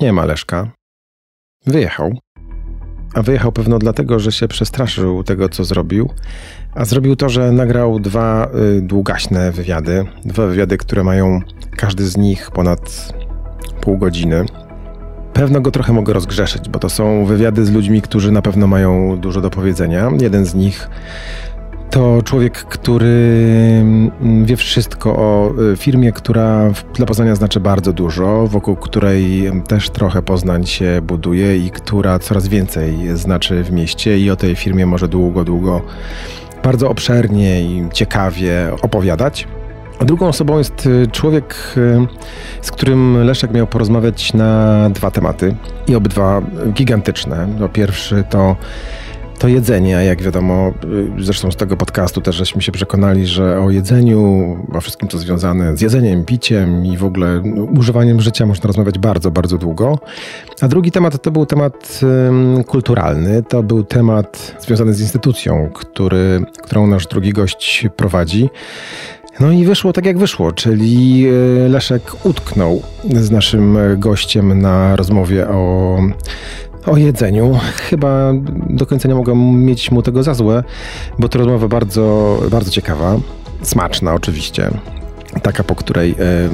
Nie ma Leszka. Wyjechał. A wyjechał pewno dlatego, że się przestraszył tego, co zrobił. A zrobił to, że nagrał dwa y, długaśne wywiady. Dwa wywiady, które mają każdy z nich ponad pół godziny. Pewno go trochę mogę rozgrzeszyć, bo to są wywiady z ludźmi, którzy na pewno mają dużo do powiedzenia. Jeden z nich to człowiek, który mm, wie wszystko o y, firmie, która dla Poznania znaczy bardzo dużo, wokół której też trochę Poznań się buduje i która coraz więcej znaczy w mieście i o tej firmie może długo, długo, bardzo obszernie i ciekawie opowiadać. A drugą osobą jest y, człowiek, y, z którym Leszek miał porozmawiać na dwa tematy i obydwa gigantyczne. No pierwszy to to jedzenie, jak wiadomo, y, zresztą z tego podcastu też żeśmy się przekonali, że o jedzeniu, o wszystkim co związane z jedzeniem, piciem i w ogóle no, używaniem życia można rozmawiać bardzo, bardzo długo. A drugi temat to był temat kulturalny, to był temat związany z instytucją, który, którą nasz drugi gość prowadzi. No i wyszło tak jak wyszło, czyli y, Leszek utknął z naszym gościem na rozmowie o o jedzeniu. Chyba do końca nie mogę mieć mu tego za złe, bo to rozmowa bardzo, bardzo ciekawa, smaczna oczywiście. Taka, po której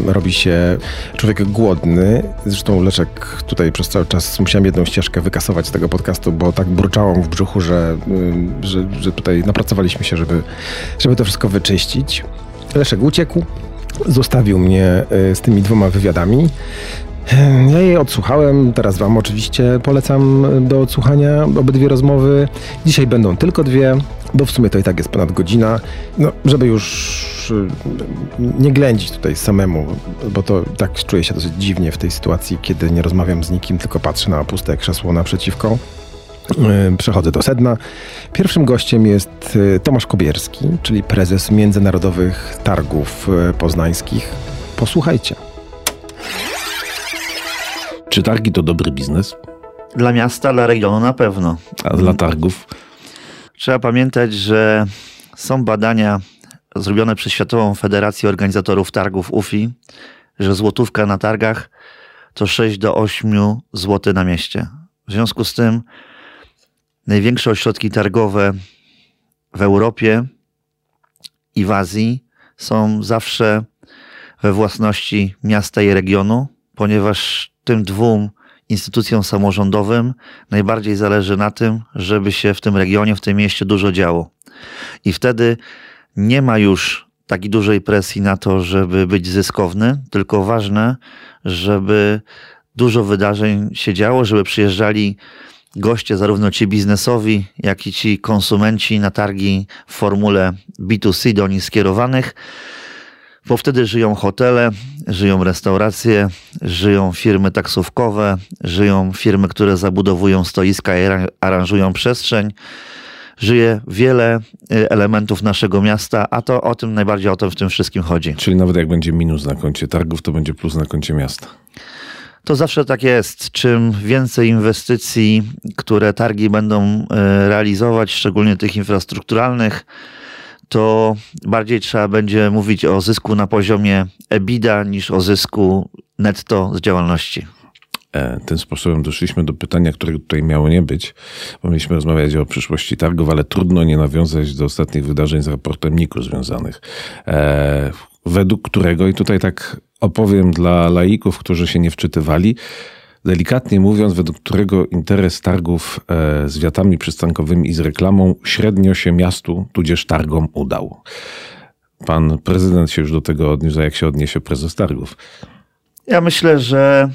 e, robi się człowiek głodny. Zresztą Leszek tutaj przez cały czas musiałem jedną ścieżkę wykasować z tego podcastu, bo tak burczało w brzuchu, że, e, że, że tutaj napracowaliśmy się, żeby, żeby to wszystko wyczyścić. Leszek uciekł, zostawił mnie e, z tymi dwoma wywiadami. Ja jej odsłuchałem, teraz Wam oczywiście polecam do odsłuchania obydwie rozmowy. Dzisiaj będą tylko dwie, bo w sumie to i tak jest ponad godzina. No, żeby już y, nie ględzić tutaj samemu, bo to tak czuję się dosyć dziwnie w tej sytuacji, kiedy nie rozmawiam z nikim, tylko patrzę na puste krzesło naprzeciwko. Y, przechodzę do sedna. Pierwszym gościem jest Tomasz Kobierski, czyli prezes Międzynarodowych Targów Poznańskich. Posłuchajcie. Czy targi to dobry biznes? Dla miasta, dla regionu na pewno. A dla targów? Trzeba pamiętać, że są badania zrobione przez Światową Federację Organizatorów Targów UFI, że złotówka na targach to 6 do 8 zł na mieście. W związku z tym największe ośrodki targowe w Europie i w Azji są zawsze we własności miasta i regionu, ponieważ tym dwóm instytucjom samorządowym najbardziej zależy na tym, żeby się w tym regionie, w tym mieście dużo działo. I wtedy nie ma już takiej dużej presji na to, żeby być zyskowny, tylko ważne, żeby dużo wydarzeń się działo, żeby przyjeżdżali goście, zarówno ci biznesowi, jak i ci konsumenci na targi w formule B2C do nich skierowanych bo wtedy żyją hotele, żyją restauracje, żyją firmy taksówkowe, żyją firmy, które zabudowują stoiska i aranżują przestrzeń. Żyje wiele y, elementów naszego miasta, a to o tym najbardziej o tym w tym wszystkim chodzi. Czyli nawet jak będzie minus na koncie targów, to będzie plus na koncie miasta. To zawsze tak jest. Czym więcej inwestycji, które targi będą y, realizować, szczególnie tych infrastrukturalnych, to bardziej trzeba będzie mówić o zysku na poziomie EBITDA niż o zysku netto z działalności. E, tym sposobem doszliśmy do pytania, którego tutaj miało nie być, bo mieliśmy rozmawiać o przyszłości targów, ale trudno nie nawiązać do ostatnich wydarzeń z raportem NIK-u związanych, e, według którego, i tutaj tak opowiem dla laików, którzy się nie wczytywali, delikatnie mówiąc, według którego interes targów e, z wiatami przystankowymi i z reklamą średnio się miastu, tudzież targom udał. Pan prezydent się już do tego odniósł, a jak się odniesie prezes targów? Ja myślę, że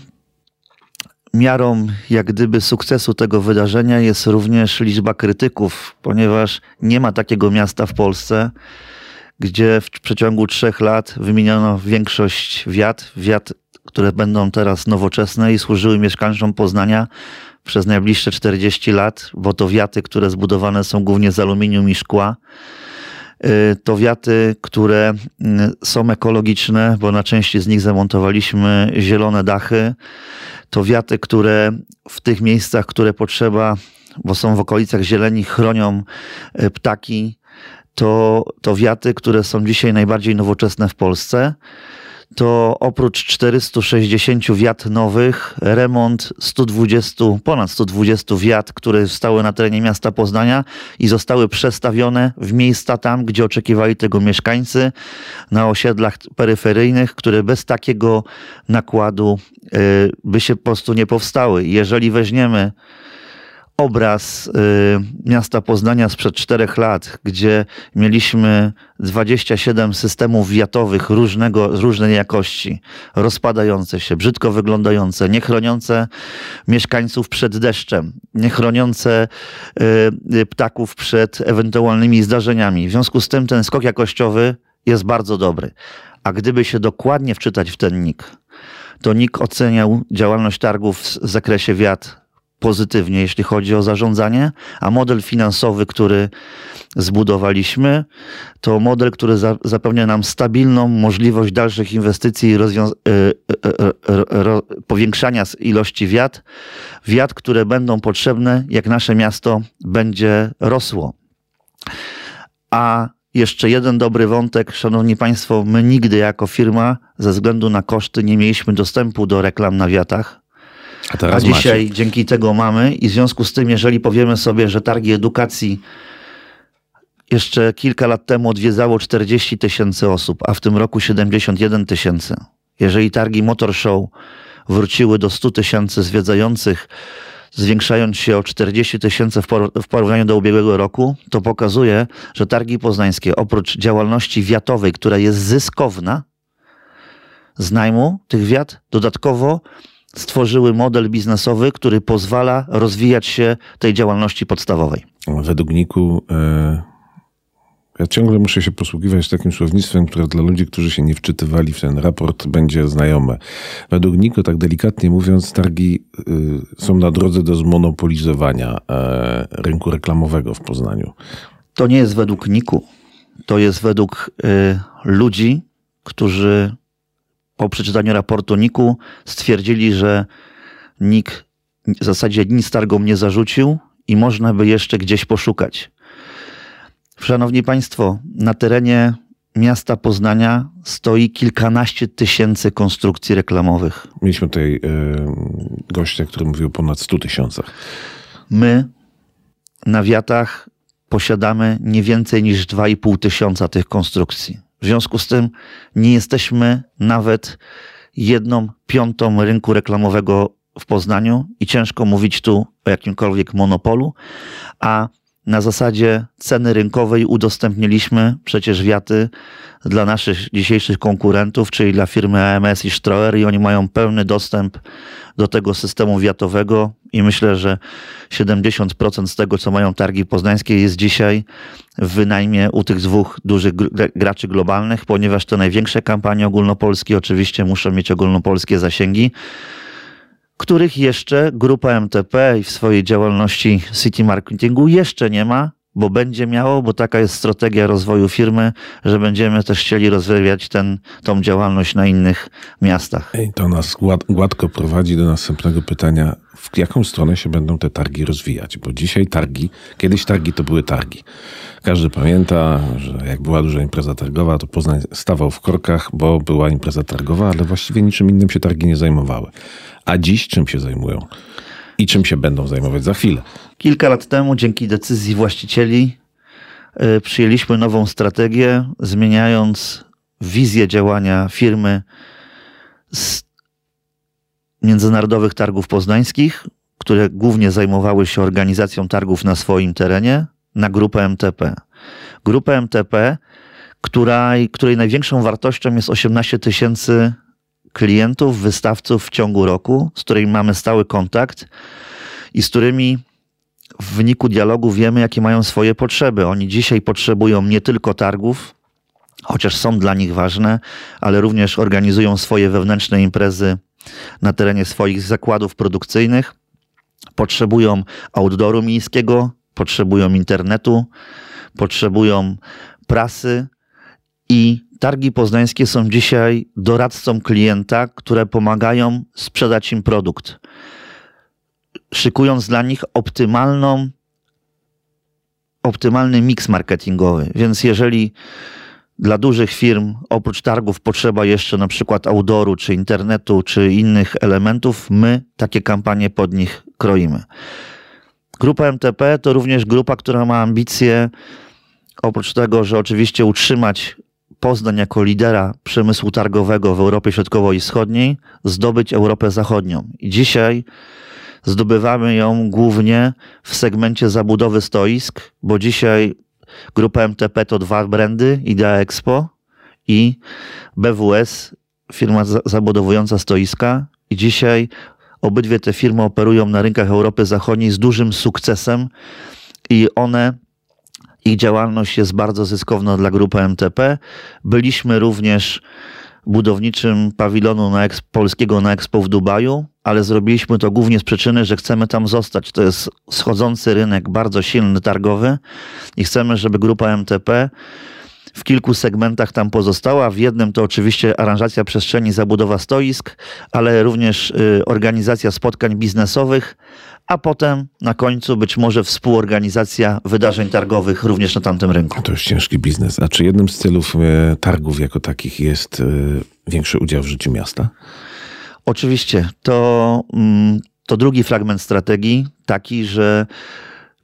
miarą jak gdyby sukcesu tego wydarzenia jest również liczba krytyków, ponieważ nie ma takiego miasta w Polsce, gdzie w przeciągu trzech lat wymieniono większość wiat, wiat które będą teraz nowoczesne i służyły mieszkańcom Poznania przez najbliższe 40 lat, bo to wiaty, które zbudowane są głównie z aluminium i szkła. Y, to wiaty, które y, są ekologiczne, bo na części z nich zamontowaliśmy zielone dachy. To wiaty, które w tych miejscach, które potrzeba, bo są w okolicach zieleni, chronią y, ptaki. To, to wiaty, które są dzisiaj najbardziej nowoczesne w Polsce. To oprócz 460 wiat nowych, remont 120, ponad 120 wiat, które stały na terenie miasta Poznania i zostały przestawione w miejsca tam, gdzie oczekiwali tego mieszkańcy, na osiedlach peryferyjnych, które bez takiego nakładu y, by się po prostu nie powstały. Jeżeli weźmiemy obraz y, miasta Poznania sprzed czterech lat, gdzie mieliśmy 27 systemów wiatowych różnego, różnej jakości, rozpadające się, brzydko wyglądające, niechroniące mieszkańców przed deszczem, niechroniące y, y, ptaków przed ewentualnymi zdarzeniami. W związku z tym ten skok jakościowy jest bardzo dobry. A gdyby się dokładnie wczytać w ten NIK, to NIK oceniał działalność targów w zakresie wiat pozytywnie, jeśli chodzi o zarządzanie, a model finansowy, który zbudowaliśmy, to model, który za, zapewnia nam stabilną możliwość dalszych inwestycji i rozwią- y, y, y, powiększania ilości wiat, wiat, które będą potrzebne, jak nasze miasto będzie rosło. A jeszcze jeden dobry wątek, szanowni państwo, my nigdy jako firma ze względu na koszty nie mieliśmy dostępu do reklam na wiatach. A, A dzisiaj macie. dzięki tego mamy i w związku z tym, jeżeli powiemy sobie, że targi edukacji jeszcze kilka lat temu odwiedzało 40 tysięcy osób, a w tym roku 71 tysięcy. Jeżeli targi Motor Show wróciły do 100 tysięcy zwiedzających, zwiększając się o 40 tysięcy w porównaniu do ubiegłego roku, to pokazuje, że targi poznańskie oprócz działalności wiatowej, która jest zyskowna z najmu tych wiat, dodatkowo stworzyły model biznesowy, który pozwala rozwijać się tej działalności podstawowej. Według Niku e, ja ciągle muszę się posługiwać takim słownictwem, które dla ludzi, którzy się nie wczytywali w ten raport, będzie znajome. Według Niku, tak delikatnie mówiąc, targi y, są na drodze do zmonopolizowania e, rynku reklamowego w Poznaniu. To nie jest według Niku. To jest według ludzi, którzy po przeczytaniu raportu NIK-u stwierdzili, że NIK w zasadzie nic targom nie zarzucił i można by jeszcze gdzieś poszukać. Szanowni Państwo, na terenie miasta Poznania stoi kilkanaście tysięcy konstrukcji reklamowych. Mieliśmy tutaj yy, gościa, który mówił o ponad 100 tysiącach. My na wiatach posiadamy nie więcej niż 2,5 tysiąca tych konstrukcji. W związku z tym nie jesteśmy nawet jedną piątą rynku reklamowego w Poznaniu i ciężko mówić tu o jakimkolwiek monopolu, a na zasadzie ceny rynkowej udostępniliśmy przecież wiaty dla naszych dzisiejszych konkurentów, czyli dla firmy AMS i Stroer i oni mają pełny dostęp do tego systemu wiatowego i myślę, że 70% z tego, co mają targi poznańskie jest dzisiaj w wynajmie u tych dwóch dużych graczy globalnych, ponieważ te największe kampanie ogólnopolskie oczywiście muszą mieć ogólnopolskie zasięgi których jeszcze grupa MTP w swojej działalności city marketingu jeszcze nie ma, bo będzie miało, bo taka jest strategia rozwoju firmy, że będziemy też chcieli rozwijać ten, tą działalność na innych miastach. I to nas gład, gładko prowadzi do następnego pytania. W jaką stronę się będą te targi rozwijać? Bo dzisiaj targi, kiedyś targi to były targi. Każdy pamięta, że jak była duża impreza targowa, to Poznań stawał w korkach, bo była impreza targowa, ale właściwie niczym innym się targi nie zajmowały. A dziś czym się zajmują? I czym się będą zajmować za chwilę? Kilka lat temu, dzięki decyzji właścicieli, y, przyjęliśmy nową strategię, zmieniając wizję działania firmy z międzynarodowych targów poznańskich, które głównie zajmowały się organizacją targów na swoim terenie, na grupę MTP. Grupę MTP, której, której największą wartością jest 18 tysięcy klientów, wystawców w ciągu roku, z którymi mamy stały kontakt i z którymi w wyniku dialogu wiemy, jakie mają swoje potrzeby. Oni dzisiaj potrzebują nie tylko targów, chociaż są dla nich ważne, ale również organizują swoje wewnętrzne imprezy na terenie swoich zakładów produkcyjnych. Potrzebują outdooru miejskiego, potrzebują internetu, potrzebują prasy i targi poznańskie są dzisiaj doradcą klienta, które pomagają sprzedać im produkt, szykując dla nich optymalną, optymalny miks marketingowy. Więc jeżeli dla dużych firm oprócz targów potrzeba jeszcze na przykład outdooru, czy internetu, czy innych elementów. My takie kampanie pod nich kroimy. Grupa MTP to również grupa, która ma ambicje, oprócz tego, że oczywiście utrzymać Poznań jako lidera przemysłu targowego w Europie Środkowo i Wschodniej, zdobyć Europę Zachodnią. I dzisiaj zdobywamy ją głównie w segmencie zabudowy stoisk, bo dzisiaj grupa MTP to dwa brandy, Idea Expo i BWS, firma zabudowująca stoiska. I dzisiaj obydwie te firmy operują na rynkach Europy Zachodniej z dużym sukcesem i one ich działalność jest bardzo zyskowna dla grupy MTP. Byliśmy również budowniczym pawilonu na polskiego na Expo w Dubaju, ale zrobiliśmy to głównie z przyczyny, że chcemy tam zostać. To jest schodzący rynek, bardzo silny, targowy i chcemy, żeby grupa MTP w kilku segmentach tam pozostała. W jednym to oczywiście aranżacja przestrzeni, zabudowa stoisk, ale również y, organizacja spotkań biznesowych, a potem na końcu być może współorganizacja wydarzeń targowych również na tamtym rynku. To już ciężki biznes. A czy jednym z celów e, targów jako takich jest e, większy udział w życiu miasta? Oczywiście. To, mm, to drugi fragment strategii, taki, że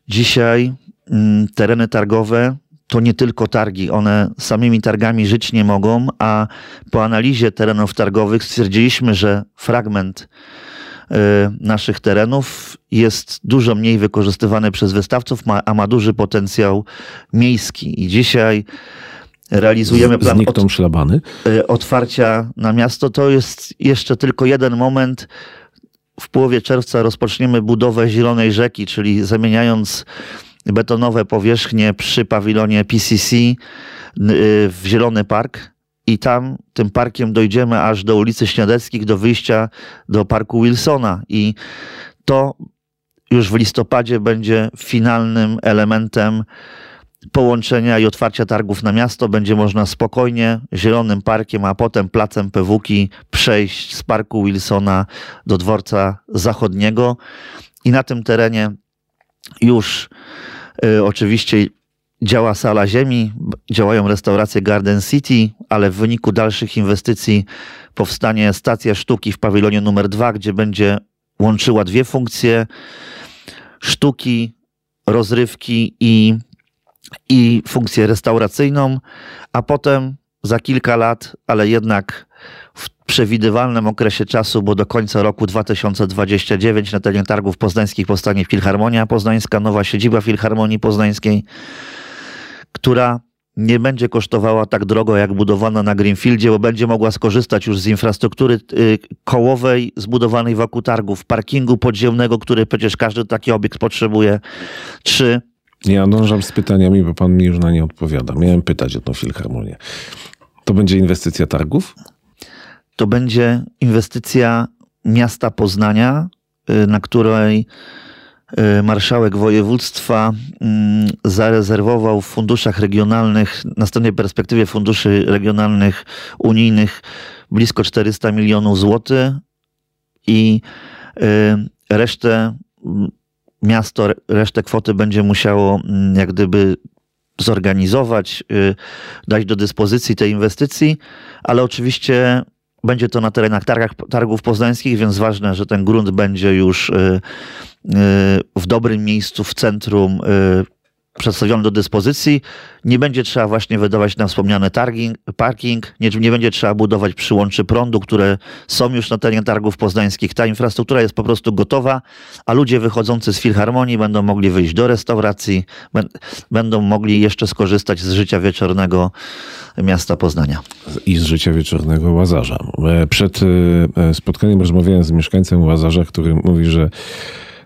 dzisiaj mm, tereny targowe to nie tylko targi, one samymi targami żyć nie mogą, a po analizie terenów targowych stwierdziliśmy, że fragment naszych terenów jest dużo mniej wykorzystywany przez wystawców, a ma duży potencjał miejski. I dzisiaj realizujemy plan szlabany. Y, otwarcia na miasto. To jest jeszcze tylko jeden moment. W połowie czerwca rozpoczniemy budowę Zielonej Rzeki, czyli zamieniając betonowe powierzchnie przy pawilonie PCC y, w Zielony Park i tam tym parkiem dojdziemy aż do ulicy Śniadeckich, do wyjścia do parku Wilsona i to już w listopadzie będzie finalnym elementem połączenia i otwarcia targów na miasto. Będzie można spokojnie Zielonym Parkiem, a potem placem Pewuki przejść z parku Wilsona do dworca zachodniego i na tym terenie już y, oczywiście działa sala ziemi, działają restauracje Garden City, ale w wyniku dalszych inwestycji powstanie stacja sztuki w pawilonie numer dwa, gdzie będzie łączyła dwie funkcje sztuki, rozrywki i, i funkcję restauracyjną, a potem za kilka lat, ale jednak w przewidywalnym okresie czasu, bo do końca roku 2029 na terenie targów poznańskich powstanie Filharmonia Poznańska, nowa siedziba Filharmonii Poznańskiej, która nie będzie kosztowała tak drogo jak budowana na Greenfieldzie, bo będzie mogła skorzystać już z infrastruktury y, kołowej zbudowanej wokół targów, parkingu podziemnego, który przecież każdy taki obiekt potrzebuje. Trzy. Ja dążam z pytaniami, bo pan mi już na nie odpowiada. Miałem pytać o tą filharmonię. To będzie inwestycja targów? To będzie inwestycja miasta Poznania, y, na której marszałek województwa mm, zarezerwował w funduszach regionalnych, na następnej perspektywie funduszy regionalnych unijnych blisko 400 milionów złotych i y, resztę mm, miasto, resztę kwoty będzie musiało mm, jak gdyby zorganizować, y, dać do dyspozycji tej inwestycji, ale oczywiście będzie to na terenach targach, targów poznańskich, więc ważne, że ten grunt będzie już w dobrym miejscu, w centrum y, przedstawiony do dyspozycji. Nie będzie trzeba właśnie wydawać na wspomniany targing, parking, nie, nie będzie trzeba budować przyłączy prądu, które są już na terenie targów poznańskich. Ta infrastruktura jest po prostu gotowa, a ludzie wychodzący z filharmonii będą mogli wyjść do restauracji, będą mogli jeszcze skorzystać z życia wieczornego miasta Poznania. I z życia wieczornego Łazarza. E, przed e, spotkaniem rozmawiałem z mieszkańcem Łazarza, który mówi, że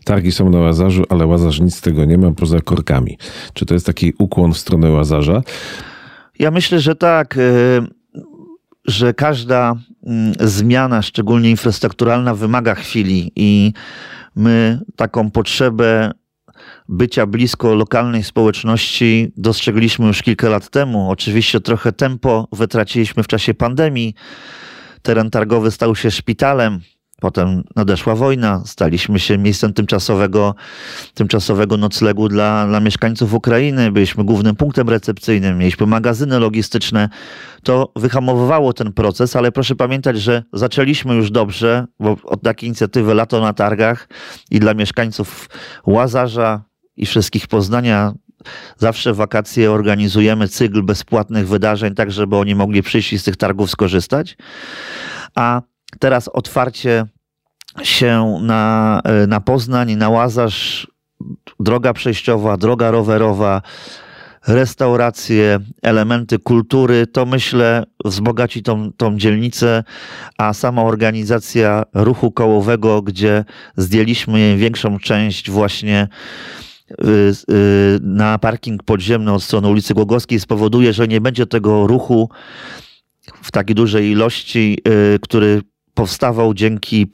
Targi są na Łazarzu, ale Łazarz nic z tego nie ma poza korkami. Czy to jest taki ukłon w stronę Łazarza? Ja myślę, że tak, y, że każda mm, zmiana, szczególnie infrastrukturalna, wymaga chwili i my taką potrzebę bycia blisko lokalnej społeczności dostrzegliśmy już kilka lat temu. Oczywiście trochę tempo wytraciliśmy w czasie pandemii. Teren targowy stał się szpitalem Potem nadeszła wojna, staliśmy się miejscem tymczasowego, tymczasowego noclegu dla, dla mieszkańców Ukrainy, byliśmy głównym punktem recepcyjnym, mieliśmy magazyny logistyczne. To wyhamowywało ten proces, ale proszę pamiętać, że zaczęliśmy już dobrze, bo od takiej inicjatywy Lato na Targach i dla mieszkańców Łazarza i wszystkich Poznania zawsze wakacje organizujemy cykl bezpłatnych wydarzeń, tak żeby oni mogli przyjść i z tych targów skorzystać. A teraz otwarcie się na, na Poznań, na Łazarz, droga przejściowa, droga rowerowa, restauracje, elementy kultury, to myślę wzbogaci tą, tą dzielnicę, a sama organizacja ruchu kołowego, gdzie zdjęliśmy większą część właśnie y, y, na parking podziemny od strony ulicy Głogowskiej spowoduje, że nie będzie tego ruchu w takiej dużej ilości, y, który powstawał dzięki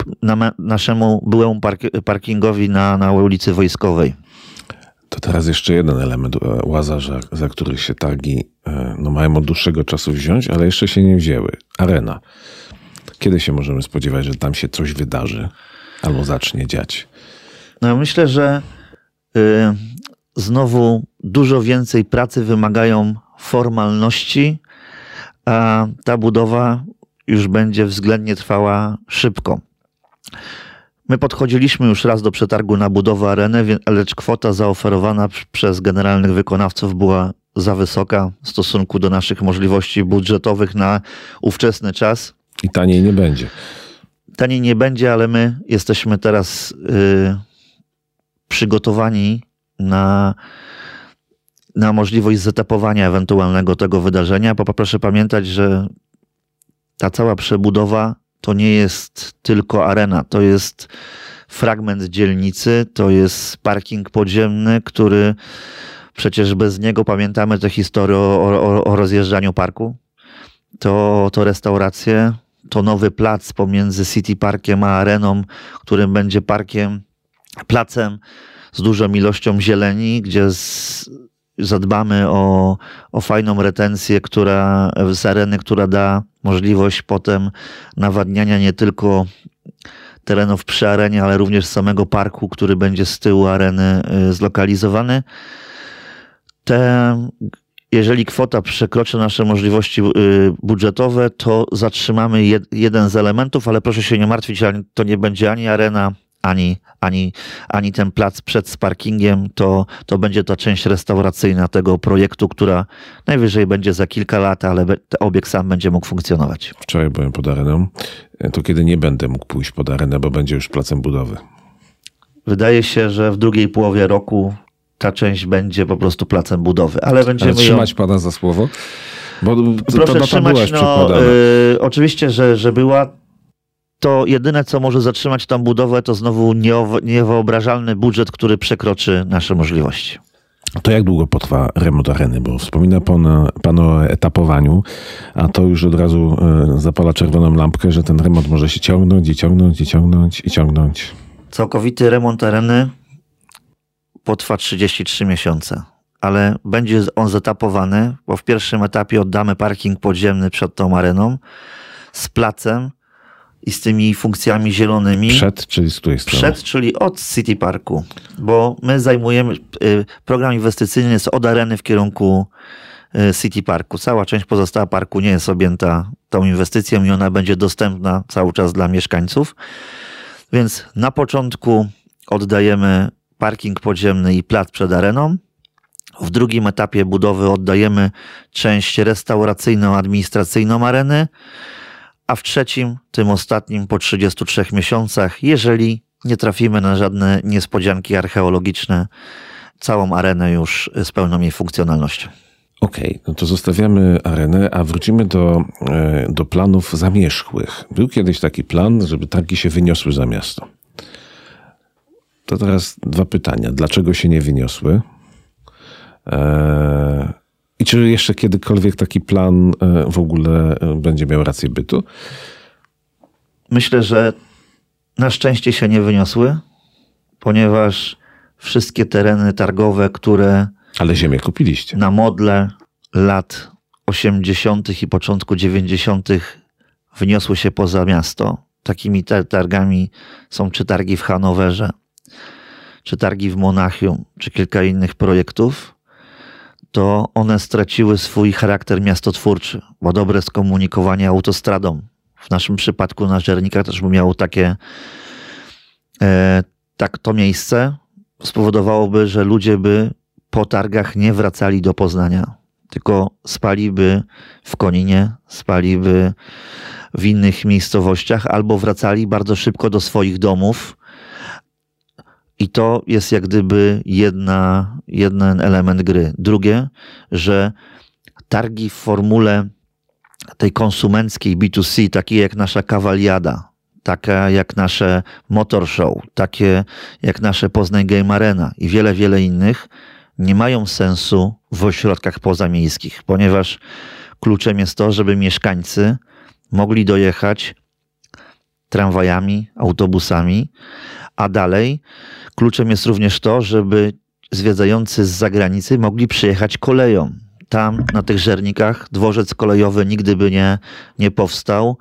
naszemu byłemu parkingowi na, na ulicy Wojskowej. To teraz jeszcze jeden element e, Łazarza, za który się targi e, no, mają od dłuższego czasu wziąć, ale jeszcze się nie wzięły. Arena. Kiedy się możemy spodziewać, że tam się coś wydarzy albo zacznie dziać? No myślę, że y, znowu dużo więcej pracy wymagają formalności, a ta budowa już będzie względnie trwała szybko. My podchodziliśmy już raz do przetargu na budowę areny, lecz kwota zaoferowana przez generalnych wykonawców była za wysoka w stosunku do naszych możliwości budżetowych na ówczesny czas. I taniej nie będzie. Taniej nie będzie, ale my jesteśmy teraz y, przygotowani na, na możliwość zetapowania ewentualnego tego wydarzenia, bo proszę pamiętać, że ta cała przebudowa to nie jest tylko arena, to jest fragment dzielnicy, to jest parking podziemny, który przecież bez niego pamiętamy tę historię o, o, o rozjeżdżaniu parku. To, to restauracje, to nowy plac pomiędzy City Parkiem a areną, którym będzie parkiem, placem z dużą ilością zieleni, gdzie z, zadbamy o, o fajną retencję, która z areny, która da możliwość potem nawadniania nie tylko terenów przy arenie, ale również samego parku, który będzie z tyłu areny y, zlokalizowany. Te, jeżeli kwota przekroczy nasze możliwości y, budżetowe, to zatrzymamy jeden z elementów, ale proszę się nie martwić, to nie będzie ani arena, ani, ani, ani ten plac przed parkingiem, to, to będzie ta część restauracyjna tego projektu, która najwyżej będzie za kilka lat, ale obiekt sam będzie mógł funkcjonować. Wczoraj byłem pod areną. To kiedy nie będę mógł pójść pod arenę, bo będzie już placem budowy? Wydaje się, że w drugiej połowie roku ta część będzie po prostu placem budowy, ale będziemy ale trzymać ją... pana za słowo? Bo to, Proszę to trzymać, no, yy, oczywiście, że, że była to jedyne, co może zatrzymać tą budowę, to znowu niewyobrażalny budżet, który przekroczy nasze możliwości. To jak długo potrwa remont areny? Bo wspomina pan, pan o etapowaniu, a to już od razu e, zapala czerwoną lampkę, że ten remont może się ciągnąć i ciągnąć i ciągnąć i ciągnąć. Całkowity remont areny potrwa 33 miesiące, ale będzie on zetapowany, bo w pierwszym etapie oddamy parking podziemny przed tą areną z placem, i z tymi funkcjami zielonymi. Przed, czyli z której strony? Przed, czyli od City Parku, bo my zajmujemy, y, program inwestycyjny jest od areny w kierunku y, City Parku. Cała część pozostała parku nie jest objęta tą inwestycją i ona będzie dostępna cały czas dla mieszkańców. Więc na początku oddajemy parking podziemny i plac przed areną. W drugim etapie budowy oddajemy część restauracyjną, administracyjną areny a w trzecim, tym ostatnim, po 33 miesiącach, jeżeli nie trafimy na żadne niespodzianki archeologiczne, całą arenę już z pełną jej funkcjonalnością. Okej, okay, no to zostawiamy arenę, a wrócimy do, e, do planów zamierzchłych. Był kiedyś taki plan, żeby targi się wyniosły za miasto. To teraz dwa pytania. Dlaczego się nie wyniosły? Eee, i czy jeszcze kiedykolwiek taki plan e, w ogóle e, będzie miał rację bytu? Myślę, że na szczęście się nie wyniosły, ponieważ wszystkie tereny targowe, które. Ale ziemię kupiliście. Na modle lat 80. i początku 90. wyniosły się poza miasto, takimi targami są czy targi w Hanowerze, czy targi w Monachium, czy kilka innych projektów, to one straciły swój charakter miastotwórczy, bo dobre skomunikowanie autostradą, w naszym przypadku na Żernikach też by miało takie e, tak to miejsce, spowodowałoby, że ludzie by po targach nie wracali do Poznania, tylko spaliby w Koninie, spaliby w innych miejscowościach albo wracali bardzo szybko do swoich domów. I to jest jak gdyby jedna, jeden element gry. Drugie, że targi w formule tej konsumenckiej B2C, takiej jak nasza kawaliada, taka jak nasze Motor Show, takie jak nasze Poznań Game Arena i wiele, wiele innych, nie mają sensu w ośrodkach pozamiejskich, ponieważ kluczem jest to, żeby mieszkańcy mogli dojechać tramwajami, autobusami, a dalej kluczem jest również to, żeby zwiedzający z zagranicy mogli przyjechać koleją. Tam, na tych żernikach, dworzec kolejowy nigdy by nie, nie powstał.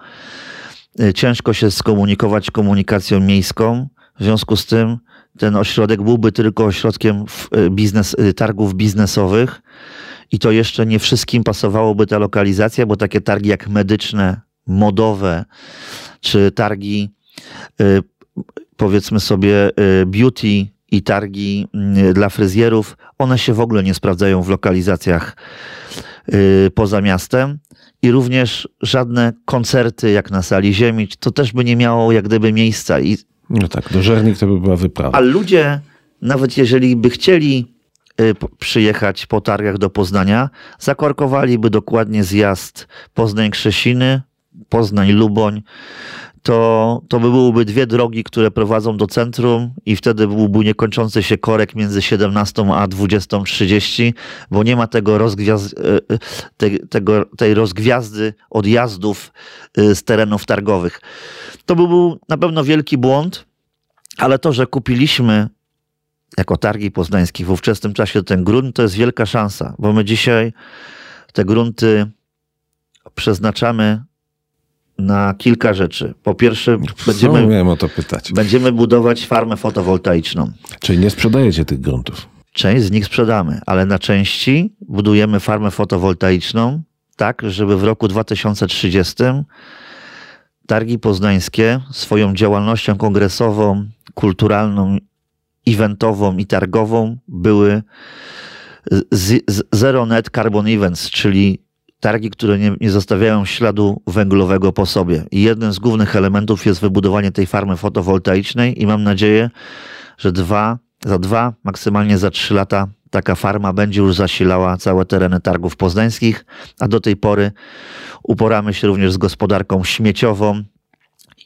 Ciężko się skomunikować komunikacją miejską. W związku z tym ten ośrodek byłby tylko ośrodkiem y, biznes, y, targów biznesowych i to jeszcze nie wszystkim pasowałoby ta lokalizacja, bo takie targi jak medyczne, modowe, czy targi y, powiedzmy sobie beauty i targi dla fryzjerów, one się w ogóle nie sprawdzają w lokalizacjach poza miastem. I również żadne koncerty jak na sali ziemi, to też by nie miało jak gdyby miejsca. I no tak, do Żernik to by była wyprawa. A ludzie, nawet jeżeli by chcieli y, przyjechać po targach do Poznania, zakorkowaliby dokładnie zjazd Poznań-Krzesiny, Poznań-Luboń, to, to by byłyby dwie drogi, które prowadzą do centrum i wtedy byłby niekończący się korek między 17 a 20.30, bo nie ma tego, rozgwiazd, y, y, te, tego tej rozgwiazdy odjazdów z terenów targowych. To by był na pewno wielki błąd, ale to, że kupiliśmy jako targi poznańskich w ówczesnym czasie ten grunt, to jest wielka szansa, bo my dzisiaj te grunty przeznaczamy na kilka rzeczy. Po pierwsze, będziemy, miałem o to pytać. będziemy budować farmę fotowoltaiczną. Czyli nie sprzedajecie tych gruntów? Część z nich sprzedamy, ale na części budujemy farmę fotowoltaiczną tak, żeby w roku 2030 Targi Poznańskie swoją działalnością kongresową, kulturalną, eventową i targową były z, z Zero Net Carbon Events, czyli targi, które nie, nie zostawiają śladu węglowego po sobie. I jeden z głównych elementów jest wybudowanie tej farmy fotowoltaicznej i mam nadzieję, że dwa, za dwa, maksymalnie za trzy lata taka farma będzie już zasilała całe tereny targów poznańskich, a do tej pory uporamy się również z gospodarką śmieciową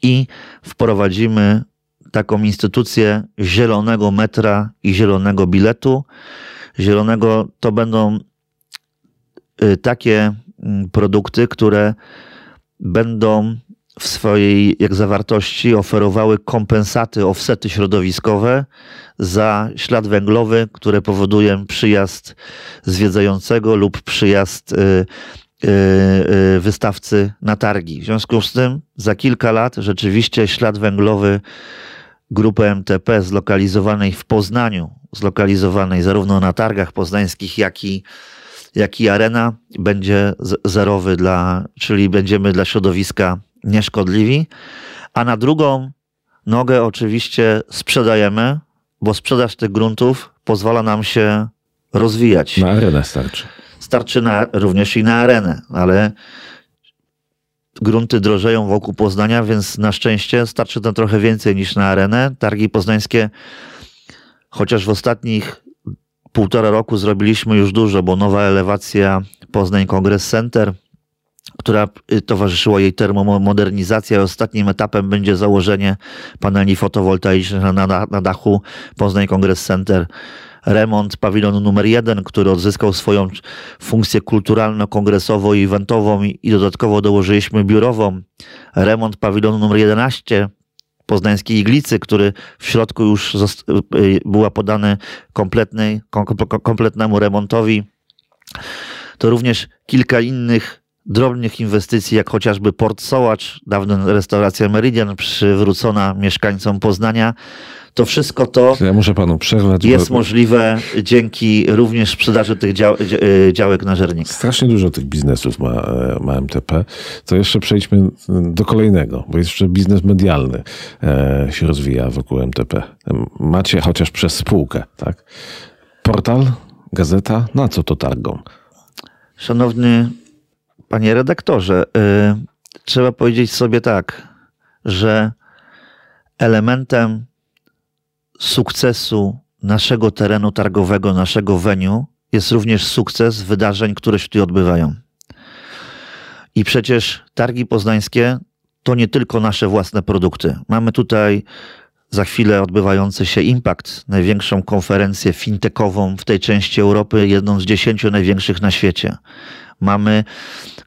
i wprowadzimy taką instytucję zielonego metra i zielonego biletu. Zielonego to będą y, takie produkty, które będą w swojej jak zawartości oferowały kompensaty, offsety środowiskowe za ślad węglowy, które powodują przyjazd zwiedzającego lub przyjazd y, y, y, wystawcy na targi. W związku z tym za kilka lat rzeczywiście ślad węglowy grupy MTP zlokalizowanej w Poznaniu, zlokalizowanej zarówno na targach poznańskich, jak i, jak i arena będzie zerowy dla, czyli będziemy dla środowiska nieszkodliwi, a na drugą nogę oczywiście sprzedajemy, bo sprzedaż tych gruntów pozwala nam się rozwijać. Na arenę starczy. Starczy na, również i na arenę, ale grunty drożeją wokół Poznania, więc na szczęście starczy tam trochę więcej niż na arenę. Targi poznańskie, chociaż w ostatnich półtora roku zrobiliśmy już dużo, bo nowa elewacja Poznań Congress Center, która y, towarzyszyła jej termomodernizacja. Ostatnim etapem będzie założenie paneli fotowoltaicznych na, na, na dachu Poznań Congress Center remont pawilonu numer jeden, który odzyskał swoją funkcję kulturalno-kongresową i eventową i dodatkowo dołożyliśmy biurową. Remont pawilonu numer 11 poznańskiej iglicy, który w środku już y, była podany kompletnej, kompletnemu remontowi. To również kilka innych drobnych inwestycji, jak chociażby Port Sołacz, dawna restauracja Meridian, przywrócona mieszkańcom Poznania, to wszystko to Ja muszę panu przerwać. jest bo możliwe dzięki również sprzedaży tych dział, dzia- działek na Żernik. strasznie dużo tych biznesów ma, e, ma MTP. To jeszcze przejdźmy do kolejnego, bo jeszcze biznes medialny e, się rozwija wokół MTP. Macie chociaż przez spółkę, tak? Portal, gazeta, na co to targą? Szanowny panie redaktorze, y, trzeba powiedzieć sobie tak, że elementem sukcesu naszego terenu targowego, naszego venue jest również sukces wydarzeń, które się tutaj odbywają. I przecież targi poznańskie to nie tylko nasze własne produkty. Mamy tutaj za chwilę odbywający się Impact, największą konferencję fintechową w tej części Europy, jedną z dziesięciu największych na świecie. Mamy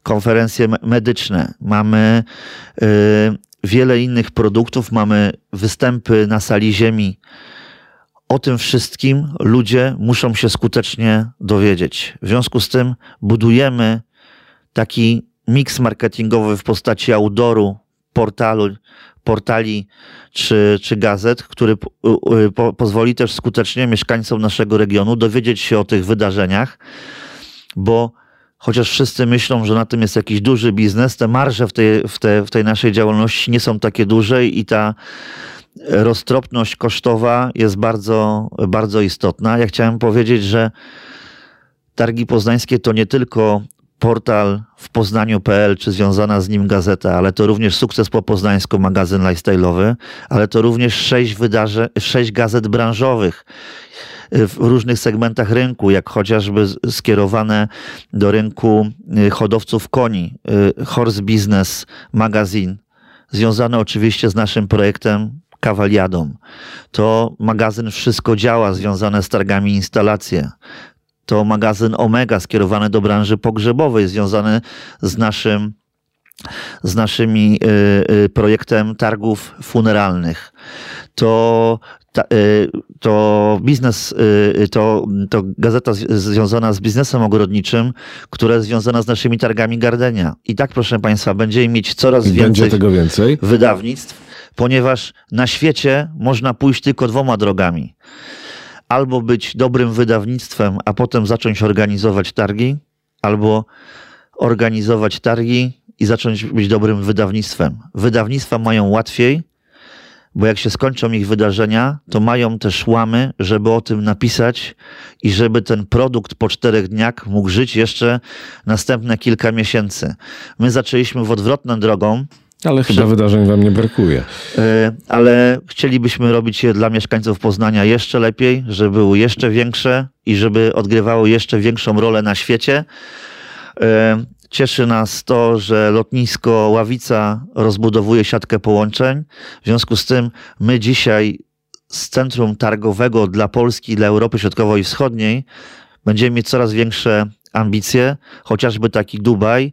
konferencje me- medyczne, mamy y, wiele innych produktów, mamy występy na sali ziemi. O tym wszystkim ludzie muszą się skutecznie dowiedzieć. W związku z tym budujemy taki miks marketingowy w postaci outdooru, portalu, portali czy, czy gazet, który po, po, pozwoli też skutecznie mieszkańcom naszego regionu dowiedzieć się o tych wydarzeniach, bo chociaż wszyscy myślą, że na tym jest jakiś duży biznes, te marże w tej, w, te, w tej naszej działalności nie są takie duże i ta roztropność kosztowa jest bardzo, bardzo istotna. Ja chciałem powiedzieć, że Targi Poznańskie to nie tylko portal w Poznaniu.pl czy związana z nim gazeta, ale to również Sukces po Poznańsku, magazyn lifestyle'owy, ale to również sześć wydarzeń, sześć gazet branżowych w różnych segmentach rynku, jak chociażby skierowane do rynku y, hodowców koni, y, Horse Business Magazine, związane oczywiście z naszym projektem Kawaliadą. To magazyn Wszystko Działa, związane z targami instalacje. To magazyn Omega, skierowany do branży pogrzebowej, związany z naszym z naszymi y, y, projektem targów funeralnych. To, ta, y, to biznes, y, to, to gazeta związana z biznesem ogrodniczym, która jest związana z naszymi targami Gardenia. I tak, proszę Państwa, będziemy mieć coraz więcej tego więcej? wydawnictw, ponieważ na świecie można pójść tylko dwoma drogami. Albo być dobrym wydawnictwem, a potem zacząć organizować targi, albo organizować targi i zacząć być dobrym wydawnictwem. Wydawnictwa mają łatwiej, bo jak się skończą ich wydarzenia, to mają też łamy, żeby o tym napisać i żeby ten produkt po czterech dniach mógł żyć jeszcze następne kilka miesięcy. My zaczęliśmy w odwrotną drogą, Ale chyba wydarzeń wam nie brakuje. E, ale chcielibyśmy robić je dla mieszkańców Poznania jeszcze lepiej, żeby były jeszcze większe i żeby odgrywały jeszcze większą rolę na świecie. E, Cieszy nas to, że lotnisko Ławica rozbudowuje siatkę połączeń. W związku z tym my dzisiaj z centrum targowego dla Polski, dla Europy Środkowej i Wschodniej będziemy mieć coraz większe ambicje, chociażby taki Dubaj,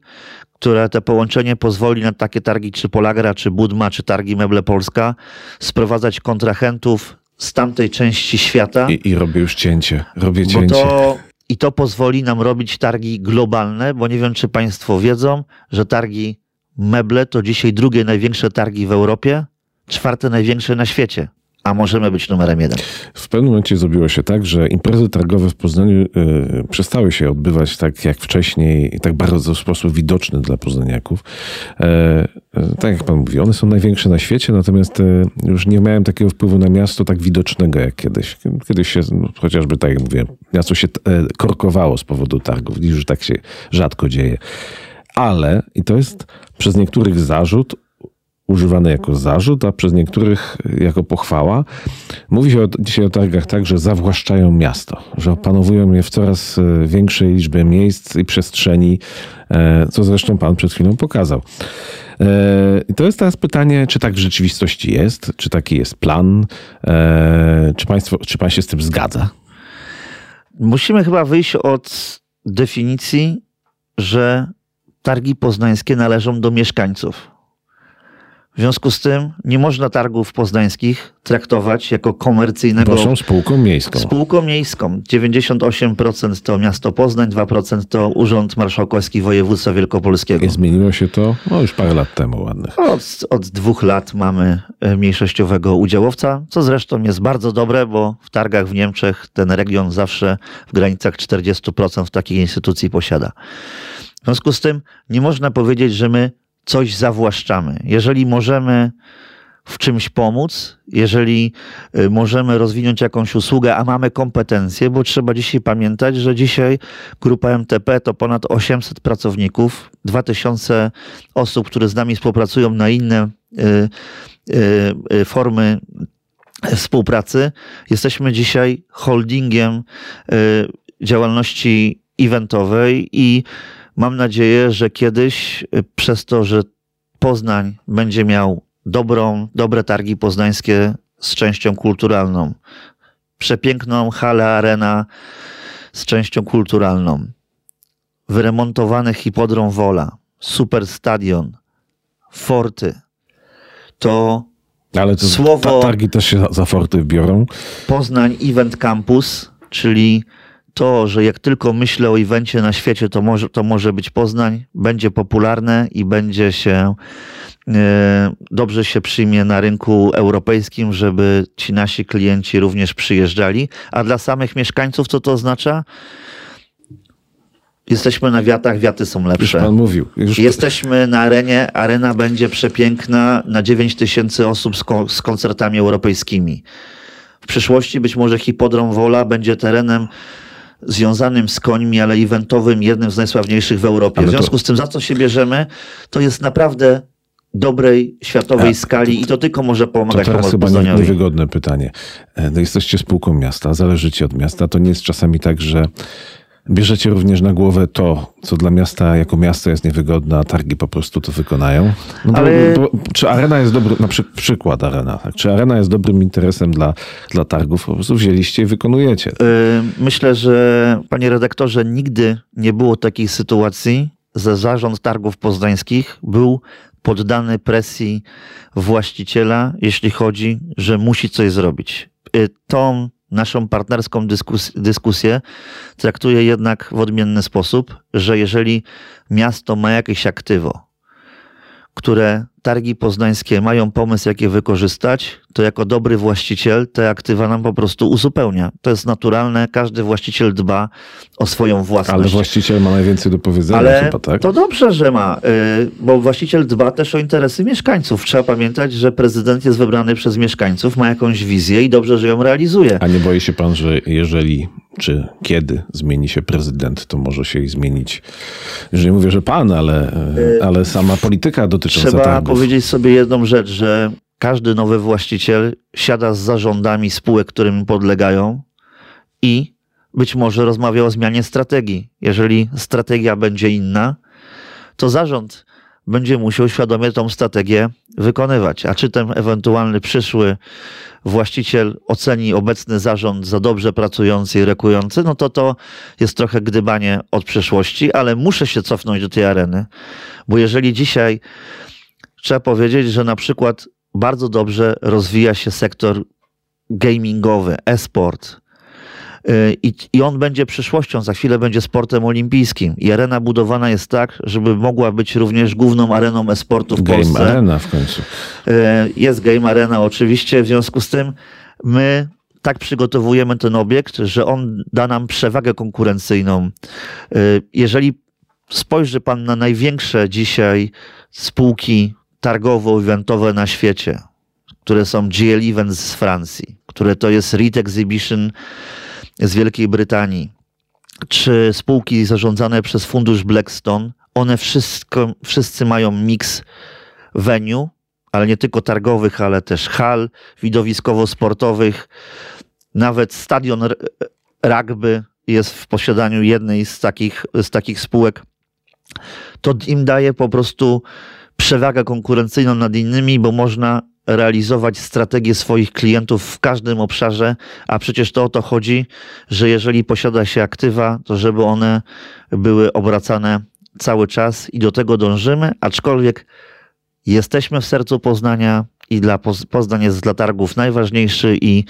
które te połączenie pozwoli na takie targi czy Polagra, czy Budma, czy targi Meble Polska sprowadzać kontrahentów z tamtej części świata. I, i robię już cięcie. Robię Bo cięcie. to, I to pozwoli nam robić targi globalne, bo nie wiem, czy Państwo wiedzą, że targi meble to dzisiaj drugie największe targi w Europie, czwarte największe na świecie, a możemy być numerem jeden. W pewnym momencie zrobiło się tak, że imprezy targowe w Poznaniu y, przestały się odbywać tak jak wcześniej i tak bardzo w sposób widoczny dla poznaniaków. E, e, tak jak pan mówi, one są największe na świecie, natomiast e, już nie miałem takiego wpływu na miasto tak widocznego jak kiedyś. Kiedyś się, no, chociażby tak jak mówiłem, miasto się e, korkowało z powodu targów, dziś już tak się rzadko dzieje. Ale, i to jest przez niektórych zarzut, używany jako zarzut, a przez niektórych jako pochwała. Mówi się o, dzisiaj o targach tak, że zawłaszczają miasto, że opanowują je w coraz e, większej liczbie miejsc i przestrzeni, e, co zresztą pan przed chwilą pokazał. E, I to jest teraz pytanie, czy tak w rzeczywistości jest, czy taki jest plan, czy, państwo, czy pan się z tym zgadza? Musimy chyba wyjść od definicji, że targi poznańskie należą do mieszkańców. W związku z tym nie można targów poznańskich traktować jako komercyjnego. Bo są spółką miejską. Spółką miejską. 98% to miasto Poznań, 2% to Urząd Marszałkowski Województwa Wielkopolskiego. I zmieniło się to no, już parę lat temu ładnych. Od, od dwóch lat mamy e, mniejszościowego udziałowca, co zresztą jest bardzo dobre, bo w targach w Niemczech ten region zawsze w granicach 40% takich instytucji posiada. W związku z tym nie można powiedzieć, że my coś zawłaszczamy. Jeżeli możemy w czymś pomóc, jeżeli y, możemy rozwinąć jakąś usługę, a mamy kompetencje, bo trzeba dzisiaj pamiętać, że dzisiaj grupa MTP to ponad 800 pracowników, 2000 osób, które z nami współpracują na inne y, y, formy współpracy. Jesteśmy dzisiaj holdingiem działalności eventowej i Mam nadzieję, że kiedyś y, przez to, że Poznań będzie miał dobrą, dobre targi poznańskie z częścią kulturalną, przepiękną halę arena z częścią kulturalną, wyremontowany hipodrom Wola, super stadion, forty, to ale to słowo targi też się za forty biorą. Poznań Event Campus, czyli to, że jak tylko myślę o evencie na świecie, to może, to może być Poznań, będzie popularne i będzie się e, dobrze się przyjmie na rynku europejskim, żeby ci nasi klienci również przyjeżdżali. A dla samych mieszkańców co to oznacza? Jesteśmy na wiatach, wiaty są lepsze. Już pan mówił. Już... Jesteśmy na arenie, arena będzie przepiękna na 9 tysięcy osób z, z koncertami europejskimi. W przyszłości być może hipodrom Wola będzie terenem związanym z końmi, ale eventowym, jednym z najsławniejszych w Europie. W związku z tym, za co się bierzemy, to jest naprawdę dobrej światowej A, skali i to tylko może pomagać to teraz chyba nie, niewygodne pytanie. E, no jesteście spółką miasta, zależycie od miasta. To nie jest czasami tak, że Bierzecie również na głowę to, co dla miasta jako miasto jest niewygodne, a targi po prostu to wykonają. No Ale... bo, czy arena jest dobry, na przy, przykład arena, tak? czy arena jest dobrym interesem dla, dla targów, po prostu wzięliście i wykonujecie? Y, myślę, że panie redaktorze, nigdy nie było takiej sytuacji, że zarząd targów poznańskich był poddany presji właściciela, jeśli chodzi, że musi coś zrobić. Y, tą naszą partnerską dyskus dyskusję traktuje jednak w odmienny sposób, że jeżeli miasto ma jakieś aktywo, które targi poznańskie mają pomysł, jak je wykorzystać, to jako dobry właściciel te aktywa nam po prostu uzupełnia. To jest naturalne, każdy właściciel dba o swoją własność. Ale właściciel ma najwięcej do powiedzenia Ale chyba, tak? To dobrze, że ma, y, bo właściciel dba też o interesy mieszkańców. Trzeba pamiętać, że prezydent jest wybrany przez mieszkańców, ma jakąś wizję i dobrze, że ją realizuje. A nie boi się pan, że jeżeli czy kiedy zmieni się prezydent, to może się i zmienić. Nie mówię, że pan, ale, y, ale sama polityka dotycząca Trzeba targów powiedzieć sobie jedną rzecz, że każdy nowy właściciel siada z zarządami spółek, którym podlegają i być może rozmawia o zmianie strategii. Jeżeli strategia będzie inna, to zarząd będzie musiał świadomie tą strategię wykonywać. A czy ten ewentualny przyszły właściciel oceni obecny zarząd za dobrze pracujący i rekujący, no to to jest trochę gdybanie od przyszłości, ale muszę się cofnąć do tej areny, bo jeżeli dzisiaj trzeba powiedzieć, że na przykład bardzo dobrze rozwija się sektor gamingowy, e-sport. Y, I, I on będzie przyszłością, za chwilę będzie sportem olimpijskim. I arena budowana jest tak, żeby mogła być również główną areną e-sportu w game Polsce. Game Arena w końcu. Y, jest Game Arena oczywiście, w związku z tym my tak przygotowujemy ten obiekt, że on da nam przewagę konkurencyjną. Y, jeżeli spojrzy pan na największe dzisiaj spółki targowo-eventowe na świecie, które są GL Events z Francji, które to jest Reed Exhibition z Wielkiej Brytanii, czy spółki zarządzane przez fundusz Blackstone, one wszystko, wszyscy mają miks venue, ale nie tylko targowych, ale też hal widowiskowo-sportowych. Nawet stadion rugby jest w posiadaniu jednej z takich, z takich spółek. To im daje po prostu przewagę konkurencyjną nad innymi, bo można realizować strategię swoich klientów w każdym obszarze, a przecież to o to chodzi, że jeżeli posiada się aktywa, to żeby one były obracane cały czas i do tego dążymy, aczkolwiek Jesteśmy w sercu Poznania i dla Poznań jest dla targów najważniejszy i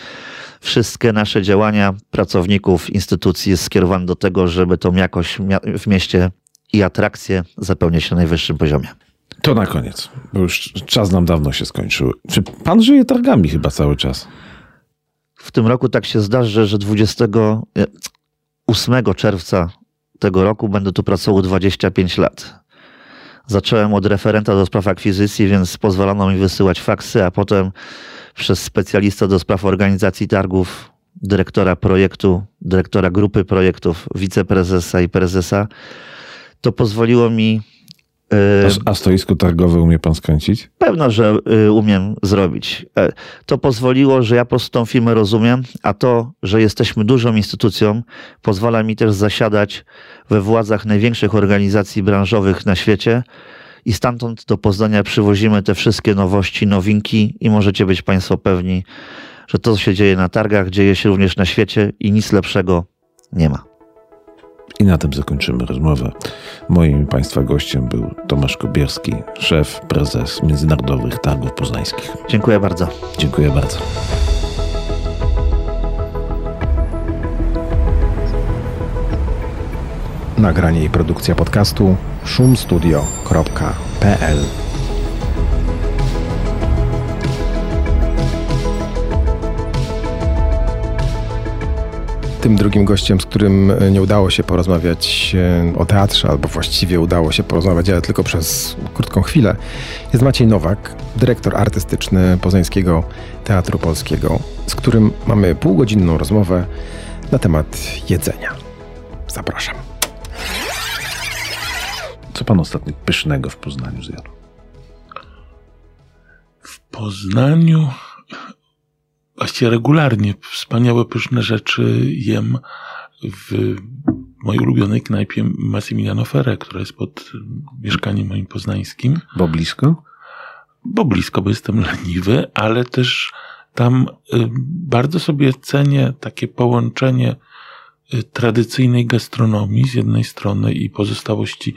wszystkie nasze działania pracowników instytucji jest skierowane do tego, żeby tą jakość w mieście i atrakcje zapewnić na najwyższym poziomie. To na koniec, bo już czas nam dawno się skończył. Czy pan żyje targami chyba cały czas? W tym roku tak się zdarzy, że 28 czerwca tego roku będę tu pracował 25 lat. Zacząłem od referenta do spraw akwizycji, więc pozwolono mi wysyłać faksy, a potem przez specjalista do spraw organizacji targów, dyrektora projektu, dyrektora grupy projektów, wiceprezesa i prezesa. To pozwoliło mi a stoisko targowe umie pan skręcić? Pewno, że y, umiem zrobić. E, to pozwoliło, że ja po prostu tą firmę rozumiem, a to, że jesteśmy dużą instytucją, pozwala mi też zasiadać we władzach największych organizacji branżowych na świecie i stamtąd do Poznania przywozimy te wszystkie nowości, nowinki i możecie być Państwo pewni, że to, co się dzieje na targach, dzieje się również na świecie i nic lepszego nie ma. I na tym zakończymy rozmowę. Moim Państwa gościem był Tomasz Kobierski, szef, prezes Międzynarodowych Targów Poznańskich. Dziękuję bardzo. Dziękuję bardzo. Nagranie i produkcja podcastu szumstudio.pl Tym drugim gościem, z którym e, nie udało się porozmawiać e, o teatrze, albo właściwie udało się porozmawiać, ale tylko przez krótką chwilę, jest Maciej Nowak, dyrektor artystyczny Poznańskiego Teatru Polskiego, z którym mamy półgodzinną rozmowę na temat jedzenia. Zapraszam. Co pan ostatnio pysznego w Poznaniu zjadł? W Poznaniu właściwie regularnie wspaniałe, pyszne rzeczy jem w mojej ulubionej knajpie Massimiliano Ferre, która jest pod mieszkaniem moim poznańskim. Bo blisko? Bo blisko, bo jestem leniwy, ale też tam y, bardzo sobie cenię takie połączenie y, tradycyjnej gastronomii z jednej strony i pozostałości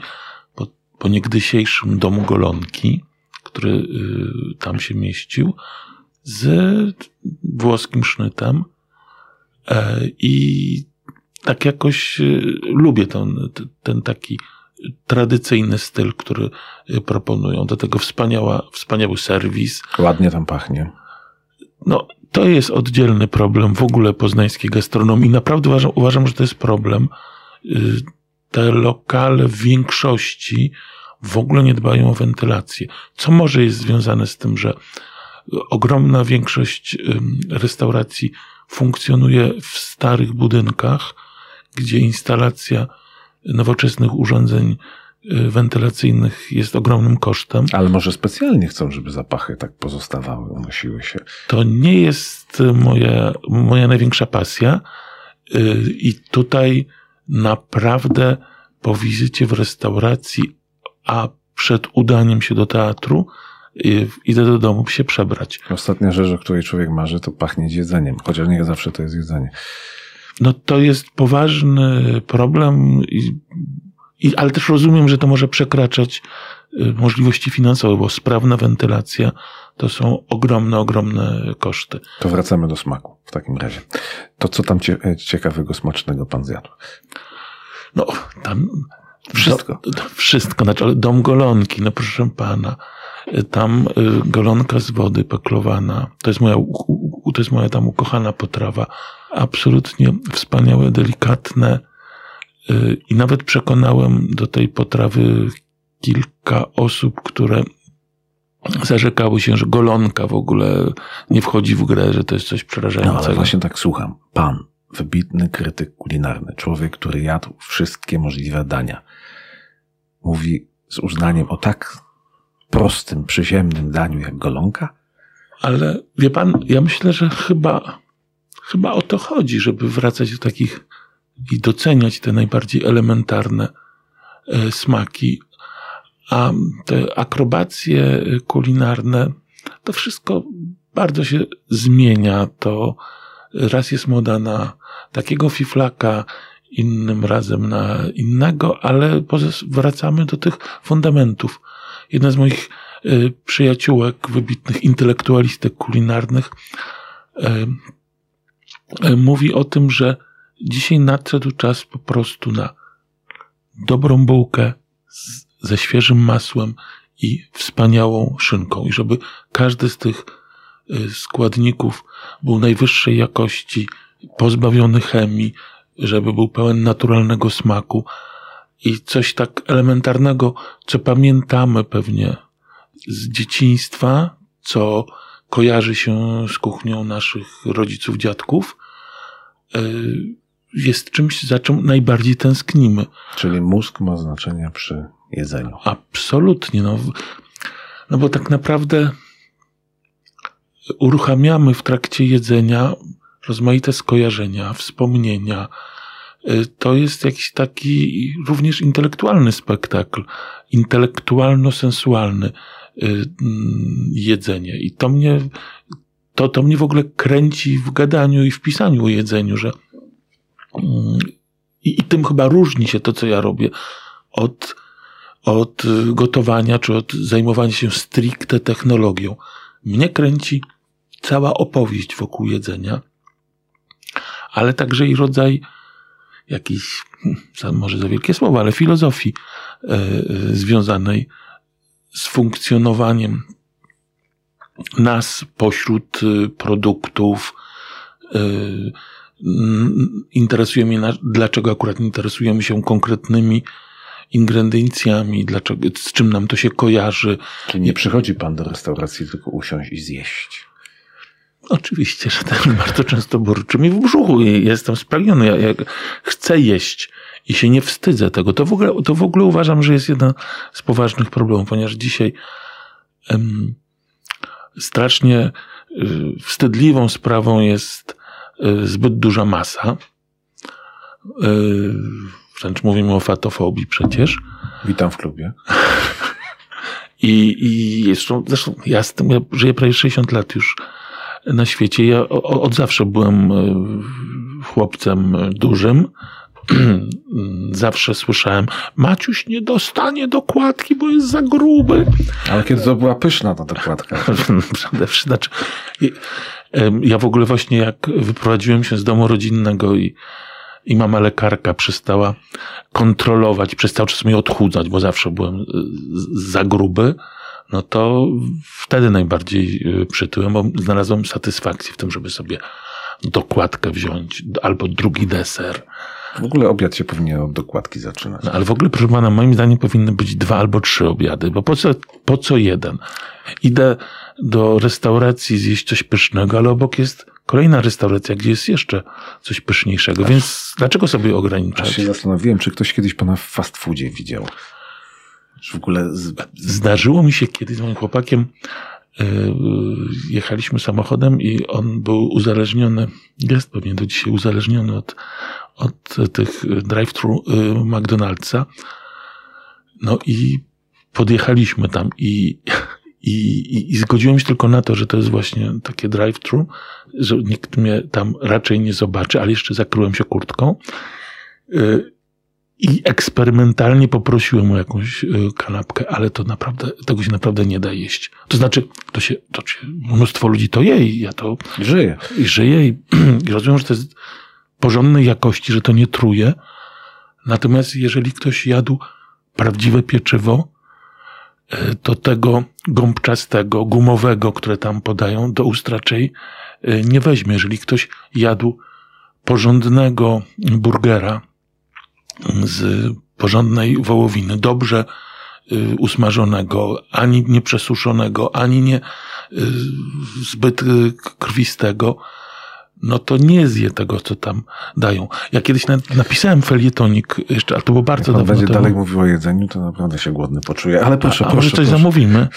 po, po niegdysiejszym domu Golonki, który y, tam się mieścił, z włoskim sznytem e, i tak jakoś e, lubię ten, ten taki tradycyjny styl, który e, proponują. Do tego wspaniała, wspaniały serwis. Ładnie tam pachnie. No, to jest oddzielny problem w ogóle poznańskiej gastronomii. Naprawdę uważam, uważam, że to jest problem. Te lokale w większości w ogóle nie dbają o wentylację. Co może jest związane z tym, że ogromna większość restauracji funkcjonuje w starych budynkach, gdzie instalacja nowoczesnych urządzeń y, wentylacyjnych jest ogromnym kosztem. Ale może specjalnie chcą, żeby zapachy tak pozostawały, unosiły się. To nie jest moja, moja największa pasja y, i tutaj naprawdę po wizycie w restauracji, a przed udaniem się do teatru, idę do domu się przebrać. Ostatnia rzecz, o której człowiek marzy, to pachnieć jedzeniem, chociaż nie zawsze to jest jedzenie. No to jest poważny problem, i, i, ale też rozumiem, że to może przekraczać y, możliwości finansowe, bo sprawna wentylacja to są ogromne, ogromne koszty. To wracamy do smaku w takim razie. To co tam cie, ciekawego, smacznego pan zjadł? No, tam wszystko. Do, wszystko, znaczy dom golonki, no proszę pana tam y, golonka z wody peklowana. To jest moja, to jest moja tam ukochana potrawa. Absolutnie wspaniałe, delikatne. Y, I nawet przekonałem do tej potrawy kilka osób, które zarzekały się, że golonka w ogóle nie wchodzi w grę, że to jest coś przerażającego. No ale właśnie tak słucham. Pan, wybitny krytyk kulinarny, człowiek, który jadł wszystkie możliwe dania, mówi z uznaniem o tak prostym, przyziemnym daniu jak golonka? Ale wie pan, ja myślę, że chyba, chyba o to chodzi, żeby wracać do takich i doceniać te najbardziej elementarne e, smaki. A te akrobacje kulinarne, to wszystko bardzo się zmienia. To raz jest moda na takiego fiflaka, innym razem na innego, ale wracamy do tych fundamentów jedna z moich y, przyjaciółek, wybitnych intelektualistek kulinarnych, mówi o tym, że dzisiaj nadszedł czas po prostu na dobrą bułkę z, ze świeżym masłem i wspaniałą szynką. I żeby każdy z tych składników był najwyższej jakości, pozbawiony chemii, żeby był pełen naturalnego smaku i coś tak elementarnego, co pamiętamy pewnie z dzieciństwa, co kojarzy się z kuchnią naszych rodziców, dziadków, e, jest czymś, za czym najbardziej tęsknimy. Czyli mózg ma znaczenie przy jedzeniu. Absolutnie. No, no bo tak naprawdę uruchamiamy w trakcie jedzenia rozmaite skojarzenia, wspomnienia. Y, to jest jakiś taki również intelektualny spektakl, intelektualno-sensualny y, mm, jedzenie. I to mnie, to, to mnie w ogóle kręci w gadaniu i w pisaniu o jedzeniu, że mm, i, i tym chyba różni się to, co ja robię od, od gotowania, czy od zajmowania się stricte technologią. Mnie kręci cała opowieść wokół jedzenia, ale także i rodzaj jakiejś, hmm, może za wielkie słowa, ale filozofii e, e, związanej z funkcjonowaniem nas pośród e, produktów. Interesuje mnie, dlaczego akurat interesujemy się konkretnymi ingrediencjami, dlaczego, z czym nam to się kojarzy. Czyli nie przychodzi pan do restauracji, tylko usiąść i zjeść. Oczywiście, że tak bardzo często burczy mi w brzuchu i jestem spragniony. Ja, ja chcę jeść i się nie wstydzę tego. To w ogóle, to w ogóle uważam, że jest jeden z poważnych problemów, ponieważ dzisiaj em, strasznie y, wstydliwą sprawą jest y, zbyt duża masa. Y, wręcz mówimy o fatofobii przecież. Witam w klubie. I, i zresztą, zresztą ja, z tym, ja żyję prawie 60 lat już na świecie. Ja od zawsze byłem e, chłopcem dużym. Zawsze słyszałem, Maciuś nie dostanie dokładki, bo jest za gruby. Ale kiedy to była pyszna ta dokładka? Przede wszystkim, znaczy, ja w ogóle właśnie jak wyprowadziłem się z domu rodzinnego i, i mama lekarka przestała kontrolować, przestała czasem mnie odchudzać, bo zawsze byłem za gruby, no to wtedy najbardziej y, przytyłem, bo znalazłem satysfakcję w tym, żeby sobie dokładkę wziąć, albo drugi deser. W ogóle obiad się powinien od dokładki zaczynać. No, ale w ogóle, proszę pana, moim zdaniem powinny być dwa albo trzy obiady, bo po co, po co jeden? Idę do restauracji zjeść coś pysznego, ale obok jest kolejna restauracja, gdzie jest jeszcze coś pyszniejszego, Aż, więc dlaczego sobie ograniczać? Ja się zastanowiłem, czy ktoś kiedyś pana w fast foodzie widział w ogóle... Zdarzyło mi się kiedyś z moim chłopakiem, yy, jechaliśmy samochodem i on był uzależniony, jest pewnie do dzisiaj uzależniony od, od tych drive-thru yy, McDonald'sa. No i podjechaliśmy tam i, i, i zgodziłem się tylko na to, że to jest właśnie takie drive-thru, że nikt mnie tam raczej nie zobaczy, ale jeszcze zakryłem się kurtką. I eksperymentalnie poprosiłem o jakąś y, kanapkę, ale to naprawdę, tego się naprawdę nie da jeść. To znaczy, to się, to się mnóstwo ludzi to je i ja to... Żyję. I żyję i, i rozumiem, że to jest porządnej jakości, że to nie truje. Natomiast jeżeli ktoś jadł prawdziwe pieczywo, y, to tego gąbczastego, gumowego, które tam podają, do ust raczej y, nie weźmie. Jeżeli ktoś jadł porządnego burgera, z porządnej wołowiny, dobrze y, usmażonego, ani nie przesuszonego, ani nie y, zbyt krwistego, no to nie zje tego, co tam dają. Ja kiedyś napisałem felietonik jeszcze, ale to było bardzo Jak dawno będzie temu. dalej mówił o jedzeniu, to naprawdę się głodny poczuje. Ale proszę, a, a proszę. może coś proszę. zamówimy?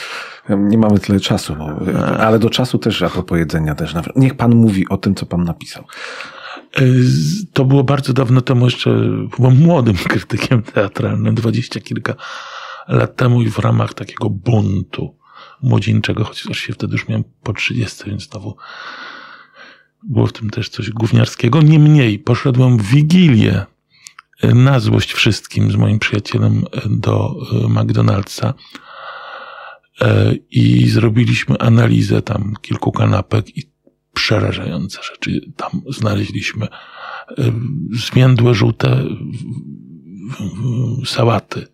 Nie mamy tyle czasu, bo, ale do czasu też, a propos jedzenia też. Niech pan mówi o tym, co pan napisał. Y, to było bardzo dawno temu, jeszcze byłem młodym krytykiem teatralnym, dwadzieścia kilka lat temu i w ramach takiego buntu młodzieńczego, chociaż się wtedy już miałem po 30, więc znowu było w tym też coś gówniarskiego. Niemniej poszedłem w Wigilię y, na złość wszystkim z moim przyjacielem y, do McDonald'sa e, i zrobiliśmy analizę tam kilku kanapek i przerażające rzeczy tam znaleźliśmy. E, Zmiędłe, żółte sałaty,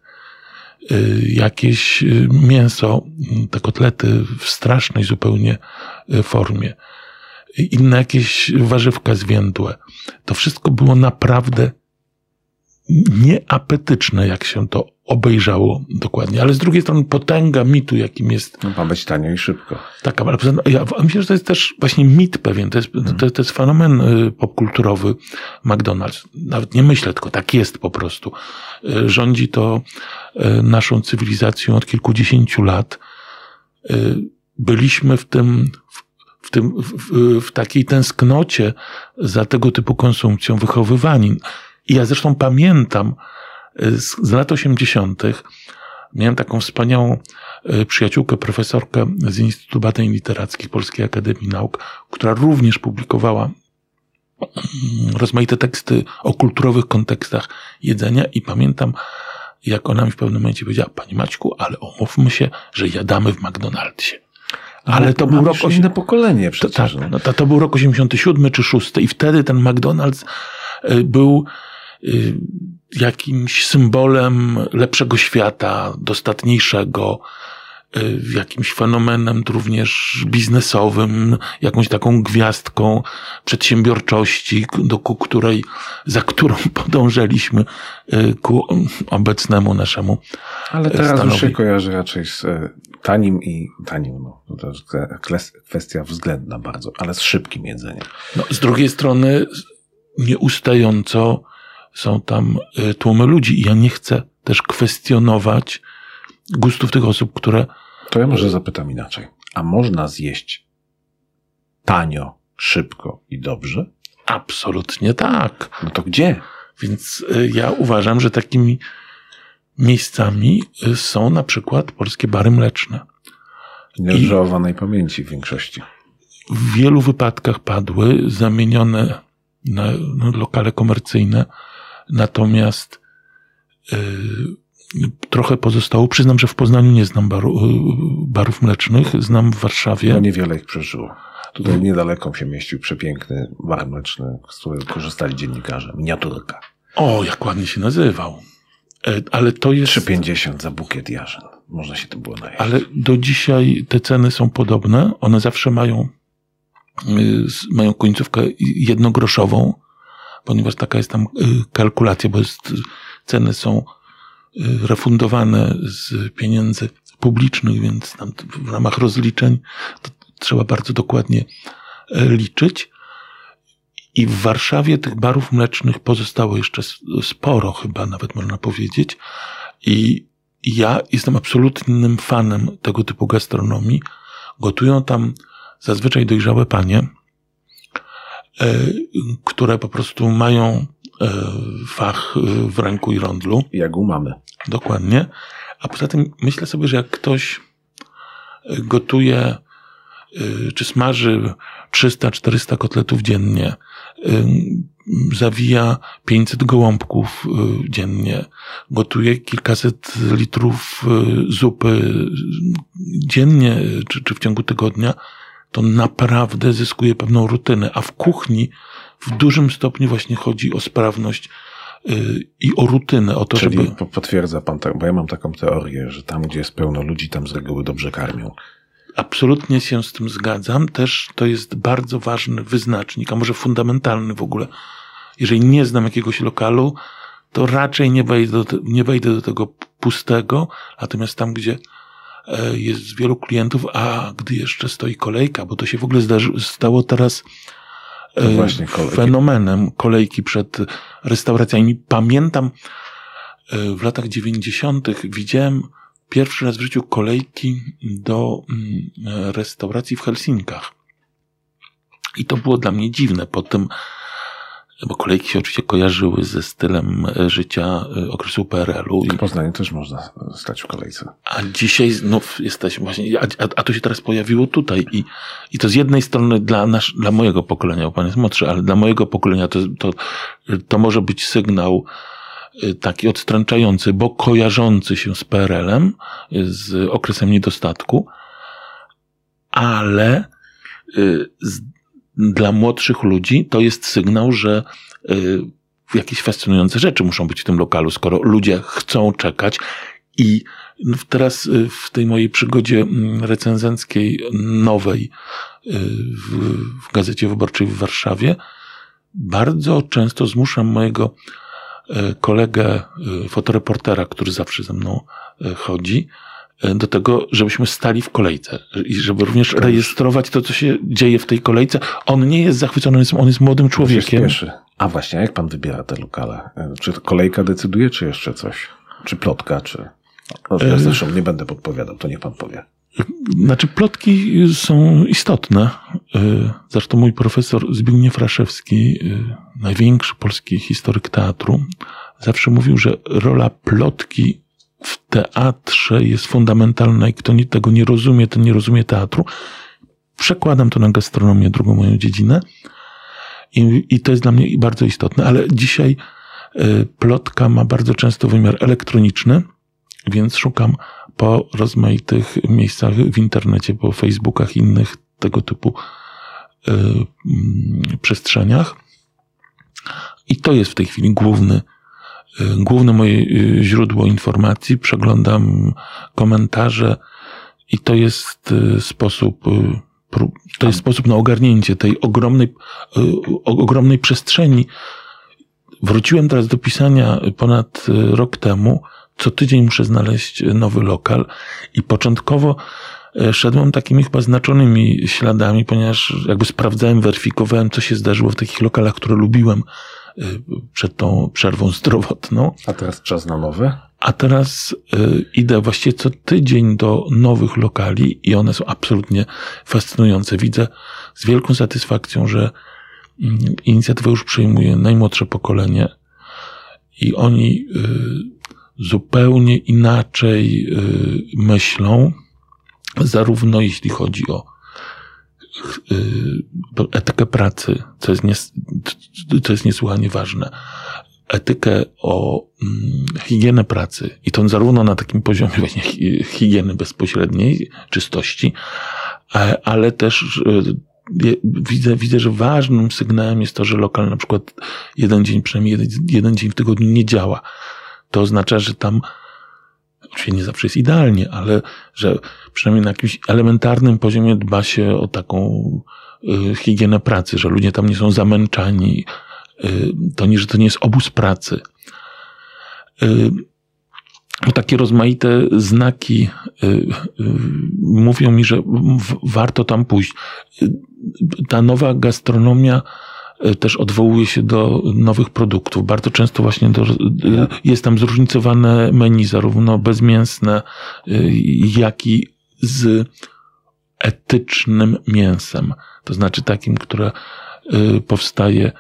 e, jakieś mięso, te kotlety w strasznej zupełnie formie, inne jakieś warzywka zwiędłe. To wszystko było naprawdę nieapetyczne, jak się to obejrzało dokładnie. Ale z drugiej strony potęga mitu, jakim jest. No, ma być tanio i szybko. Tak, ale ja myślę, że to jest też właśnie mit pewien. To jest, hmm. to, to jest fenomen y, popkulturowy McDonald's. Nawet nie myślę, tylko tak jest po prostu. Y, rządzi to y, naszą cywilizacją od kilkudziesięciu lat. Byliśmy w tym, w, tym, w, w takiej tęsknocie za tego typu konsumpcją wychowywani. I ja zresztą pamiętam z, lat 80. Miałem taką wspaniałą e, przyjaciółkę, profesorkę z Instytutu Badań Literackich Polskiej Akademii Nauk, która również publikowała mm, rozmaite teksty o kulturowych kontekstach jedzenia i pamiętam, jak ona mi w pewnym momencie powiedziała, Pani Maćku, ale omówmy się, że jadamy w McDonald'sie. Ale to był rok... inne pokolenie przecież. To, tak, no to, to był rok 87 czy 6 i wtedy ten McDonald's e, był jakimś symbolem lepszego świata, dostatniejszego, y, jakimś fenomenem również biznesowym, jakąś taką gwiazdką przedsiębiorczości, do ku której, za którą podążaliśmy y, ku obecnemu naszemu Ale teraz stanowi. już się kojarzy raczej z tanim i tanim, no, to jest kwestia względna bardzo, ale z szybkim jedzeniem. No, z drugiej strony nieustająco są tam y, tłumy ludzi i ja nie chcę też kwestionować gustów tych osób, które. To ja może zapytam inaczej. A można zjeść tanio, szybko i dobrze? Absolutnie tak. No to gdzie? Więc y, ja uważam, że takimi miejscami y, są na przykład polskie bary mleczne. Nieodżałowanej pamięci w większości. W wielu wypadkach padły zamienione na no, lokale komercyjne Natomiast yy, trochę pozostało. Przyznam, że w Poznaniu nie znam baru, y, barów mlecznych, znam w Warszawie. No niewiele ich przeżyło. Tutaj niedaleko się mieścił przepiękny bar mleczny, z którego korzystali dziennikarze. Miniaturka. O, jak ładnie się nazywał. E, ale to jest... 3,50 za bukiet jarzyn. Można się tym było najeść. Ale do dzisiaj te ceny są podobne. One zawsze mają, y, mają końcówkę jednogroszową ponieważ taka jest tam y, kalkulacja, bo jest, ceny są y, refundowane z pieniędzy publicznych, więc tam w ramach rozliczeń trzeba bardzo dokładnie e, liczyć. I w Warszawie tych barów mlecznych pozostało jeszcze sporo, chyba nawet można powiedzieć. I ja jestem absolutnym fanem tego typu gastronomii. Gotują tam zazwyczaj dojrzałe panie, które po prostu mają e, fach e, w ręku i rondlu. Jak u mamy. Dokładnie. A poza tym myślę sobie, że jak ktoś gotuje czy smaży 300-400 kotletów dziennie, zawija 500 gołąbków dziennie, gotuje kilkaset litrów zupy dziennie czy, czy w ciągu tygodnia, to naprawdę zyskuje pewną rutynę, a w kuchni w dużym stopniu właśnie chodzi o sprawność yy, i o rutynę, o to, Czyli żeby... potwierdza pan, tak, bo ja mam taką teorię, że tam, gdzie jest pełno ludzi, tam z reguły dobrze karmią. Absolutnie się z tym zgadzam. Też to jest bardzo ważny wyznacznik, a może fundamentalny w ogóle. Jeżeli nie znam jakiegoś lokalu, to raczej nie wejdę do, nie wejdę do tego pustego, natomiast tam, gdzie jest wielu klientów, a gdy jeszcze stoi kolejka, bo to się w ogóle zdarzy, stało teraz no właśnie, kolejki. fenomenem kolejki przed restauracjami. Pamiętam e, w latach dziewięćdziesiątych widziałem pierwszy raz w życiu kolejki do mm, restauracji w Helsinkach. I to było dla mnie dziwne. Potem bo kolejki się oczywiście kojarzyły ze stylem e, życia e, okresu PRL-u. W Poznaniu też można stać w kolejce. A dzisiaj znów jesteśmy właśnie, a, a, a to się teraz pojawiło tutaj i, i to z jednej strony dla, nasz, dla mojego pokolenia, bo pan jest młodszy, ale dla mojego pokolenia to, to, to może być sygnał y, taki odstręczający, bo kojarzący się z PRL-em, z okresem niedostatku, ale z, dla młodszych ludzi to jest sygnał, że jakieś fascynujące rzeczy muszą być w tym lokalu, skoro ludzie chcą czekać. I teraz w tej mojej przygodzie mm, recenzenckiej nowej w, w Gazecie Wyborczej w Warszawie bardzo często zmuszam mojego kolegę, fotoreportera, który zawsze ze mną chodzi, do tego, żebyśmy stali w kolejce i żeby również rejestrować to, co się dzieje w tej kolejce. On nie jest zachwycony, on jest młodym człowiekiem. A właśnie, jak pan wybiera te lokale? Czy kolejka decyduje, czy jeszcze coś? Czy plotka, czy... No, ja zresztą nie będę podpowiadał, to niech pan powie. Znaczy, plotki są istotne. Zresztą mój profesor Zbigniew Raszewski, największy polski historyk teatru, zawsze mówił, że rola plotki w teatrze jest fundamentalna i kto tego nie rozumie, ten nie rozumie teatru. Przekładam to na gastronomię, drugą moją dziedzinę. I, i to jest dla mnie bardzo istotne, ale dzisiaj y, plotka ma bardzo często wymiar elektroniczny, więc szukam po rozmaitych miejscach w internecie, po Facebookach i innych tego typu y, y, przestrzeniach. I to jest w tej chwili główny, główne moje y, źródło informacji. Przeglądam komentarze i to jest y, sposób, y, to jest sposób na ogarnięcie tej ogromnej, ogromnej przestrzeni. Wróciłem teraz do pisania ponad rok temu co tydzień muszę znaleźć nowy lokal i początkowo szedłem takimi chyba znaczonymi śladami, ponieważ jakby sprawdzałem, weryfikowałem, co się zdarzyło w takich lokalach, które lubiłem przed tą przerwą zdrowotną. A teraz czas na nowe? A teraz y, idę właściwie co tydzień do nowych lokali i one są absolutnie fascynujące. Widzę z wielką satysfakcją, że y, inicjatywę już przejmuje najmłodsze pokolenie i oni y, zupełnie inaczej y, myślą, zarówno jeśli chodzi o etykę pracy, co jest, nies, co jest niesłychanie ważne, etykę o mm, higienę pracy i to zarówno na takim poziomie właśnie higieny bezpośredniej, czystości, ale też widzę, widzę, że ważnym sygnałem jest to, że lokal na przykład jeden dzień, przynajmniej jeden, jeden dzień w tygodniu nie działa. To oznacza, że tam oczywiście nie zawsze jest idealnie, ale że przynajmniej na jakimś elementarnym poziomie dba się o taką y, higienę pracy, że ludzie tam nie są zamęczani, y, to nie, że to nie jest obóz pracy. Y, takie rozmaite znaki y, y, mówią mi, że w, warto tam pójść. Y, ta nowa gastronomia też odwołuje się do nowych produktów. Bardzo często właśnie do, e, jest tam zróżnicowane menu, zarówno bezmięsne, e, jak i z etycznym mięsem. To znaczy takim, które powstaje,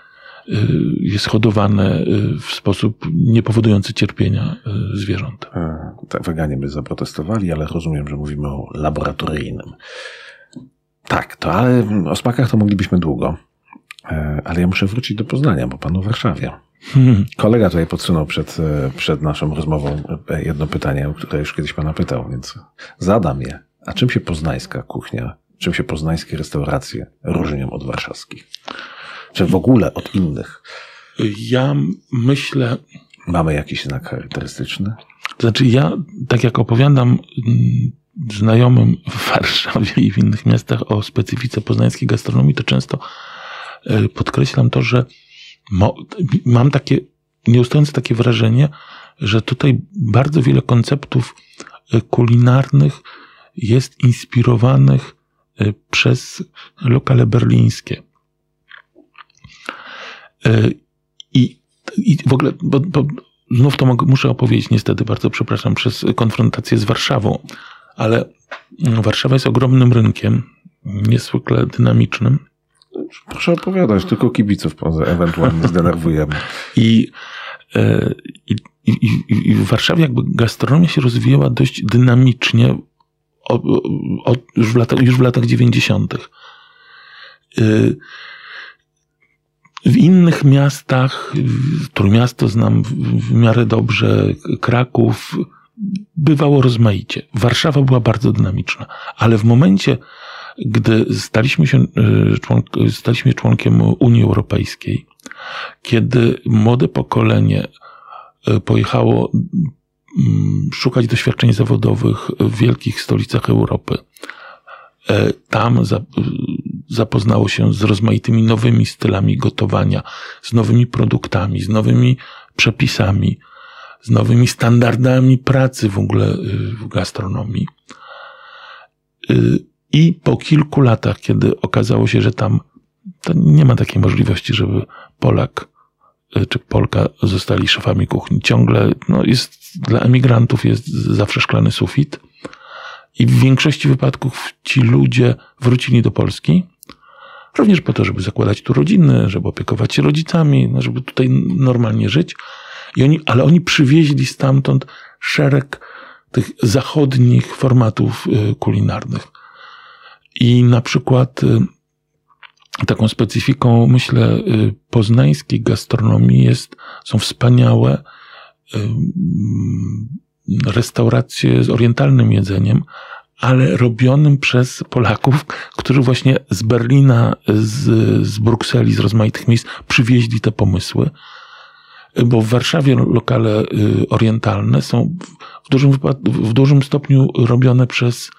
jest hodowane w sposób niepowodujący cierpienia zwierząt. Tak, weganie by zaprotestowali, ale rozumiem, że mówimy o laboratoryjnym. Tak, to ale o smakach to moglibyśmy długo. E, ale ja muszę wrócić do Poznania, bo panu w Warszawie. Hmm. Kolega tutaj podsunął przed, e, przed naszą rozmową e, jedno pytanie, o które już kiedyś pana pytał, więc zadam je. A czym się poznańska kuchnia, czym się poznańskie restauracje różnią od warszawskich? Czy w ogóle od innych? Ja myślę. Mamy jakiś znak charakterystyczny? To znaczy, ja, tak jak opowiadam mm, znajomym w Warszawie i w innych miastach o specyfice poznańskiej gastronomii, to często podkreślam to, że mam takie nieustające takie wrażenie, że tutaj bardzo wiele konceptów e, kulinarnych jest inspirowanych e, przez lokale berlińskie. I, i w ogóle, bo, bo znów to mogę, muszę opowiedzieć, niestety, bardzo przepraszam, przez konfrontację z Warszawą, ale Warszawa jest ogromnym rynkiem, niezwykle dynamicznym Proszę opowiadać, tylko kibiców ewentualnie zdenerwujemy. I, e, i, i, I w Warszawie jakby gastronomia się rozwijała dość dynamicznie od, od, już, w latach, już w latach 90. E, W innych miastach, Trójmiasto znam w miarę dobrze, Kraków, bywało rozmaicie. Warszawa była bardzo dynamiczna, ale w momencie, gdy staliśmy się y, staliśmy członkiem Unii Europejskiej, kiedy młode pokolenie y, pojechało mm, szukać doświadczeń zawodowych w wielkich stolicach Europy, e, tam zapoznało się z rozmaitymi nowymi stylami gotowania, z nowymi produktami, z nowymi przepisami, z nowymi standardami pracy w ogóle w gastronomii. I po kilku latach, kiedy okazało się, że tam nie ma takiej możliwości, żeby Polak y, czy Polka zostali szefami kuchni. Ciągle no jest, dla emigrantów jest zawsze szklany sufit. I w większości wypadków ci ludzie wrócili do Polski, również po to, żeby zakładać tu rodziny, żeby opiekować się rodzicami, no, żeby tutaj normalnie żyć. I oni, ale oni przywieźli stamtąd szereg tych zachodnich formatów y, kulinarnych. I na przykład y, taką specyfiką, myślę, y, poznańskiej gastronomii jest, są wspaniałe restauracje z orientalnym jedzeniem, ale robionym przez Polaków, którzy właśnie z Berlina, z, z Brukseli, z rozmaitych miejsc przywieźli te pomysły bo w Warszawie lokale y, orientalne są w dużym, w dużym stopniu robione przez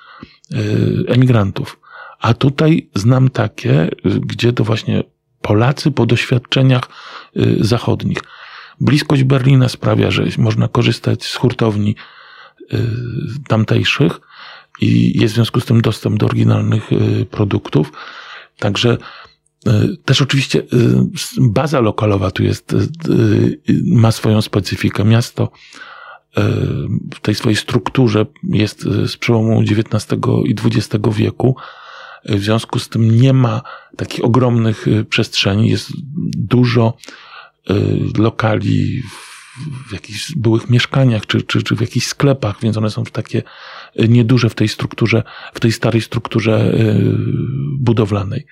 y, emigrantów. A tutaj znam takie, y, gdzie to właśnie Polacy po doświadczeniach zachodnich. Bliskość Berlina sprawia, że można korzystać z hurtowni tamtejszych i jest w związku z tym dostęp do oryginalnych produktów. Także też oczywiście baza lokalowa tu jest, ma swoją specyfikę. Miasto w tej swojej strukturze jest z przełomu XIX i XX wieku. W związku z tym nie ma takich ogromnych przestrzeni. Jest dużo lokali w jakichś byłych mieszkaniach, czy, czy, czy w jakichś sklepach, więc one są takie nieduże w tej strukturze, w tej starej strukturze budowlanej.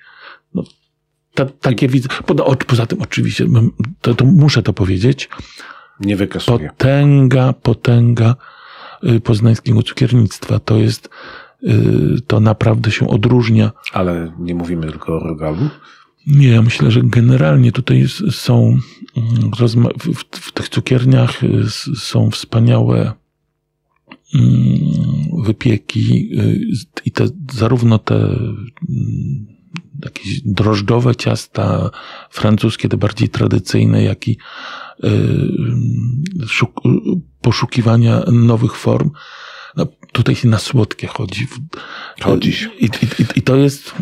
No, ta, takie widzę. Poza tym oczywiście, to, to muszę to powiedzieć. Nie wykasuję. Potęga, potęga y, poznańskiego cukiernictwa. To jest, y, to naprawdę się odróżnia. Ale nie mówimy tylko o rogalu? Nie, ja myślę, że generalnie tutaj są mm, w, w tych cukierniach y, są wspaniałe mm, wypieki i te, zarówno te mm, jakieś drożdżowe ciasta francuskie, te bardziej tradycyjne, jak i y, poszukiwania nowych form. Tutaj się na słodkie chodzi. Chodzisz. I, i, I, to jest,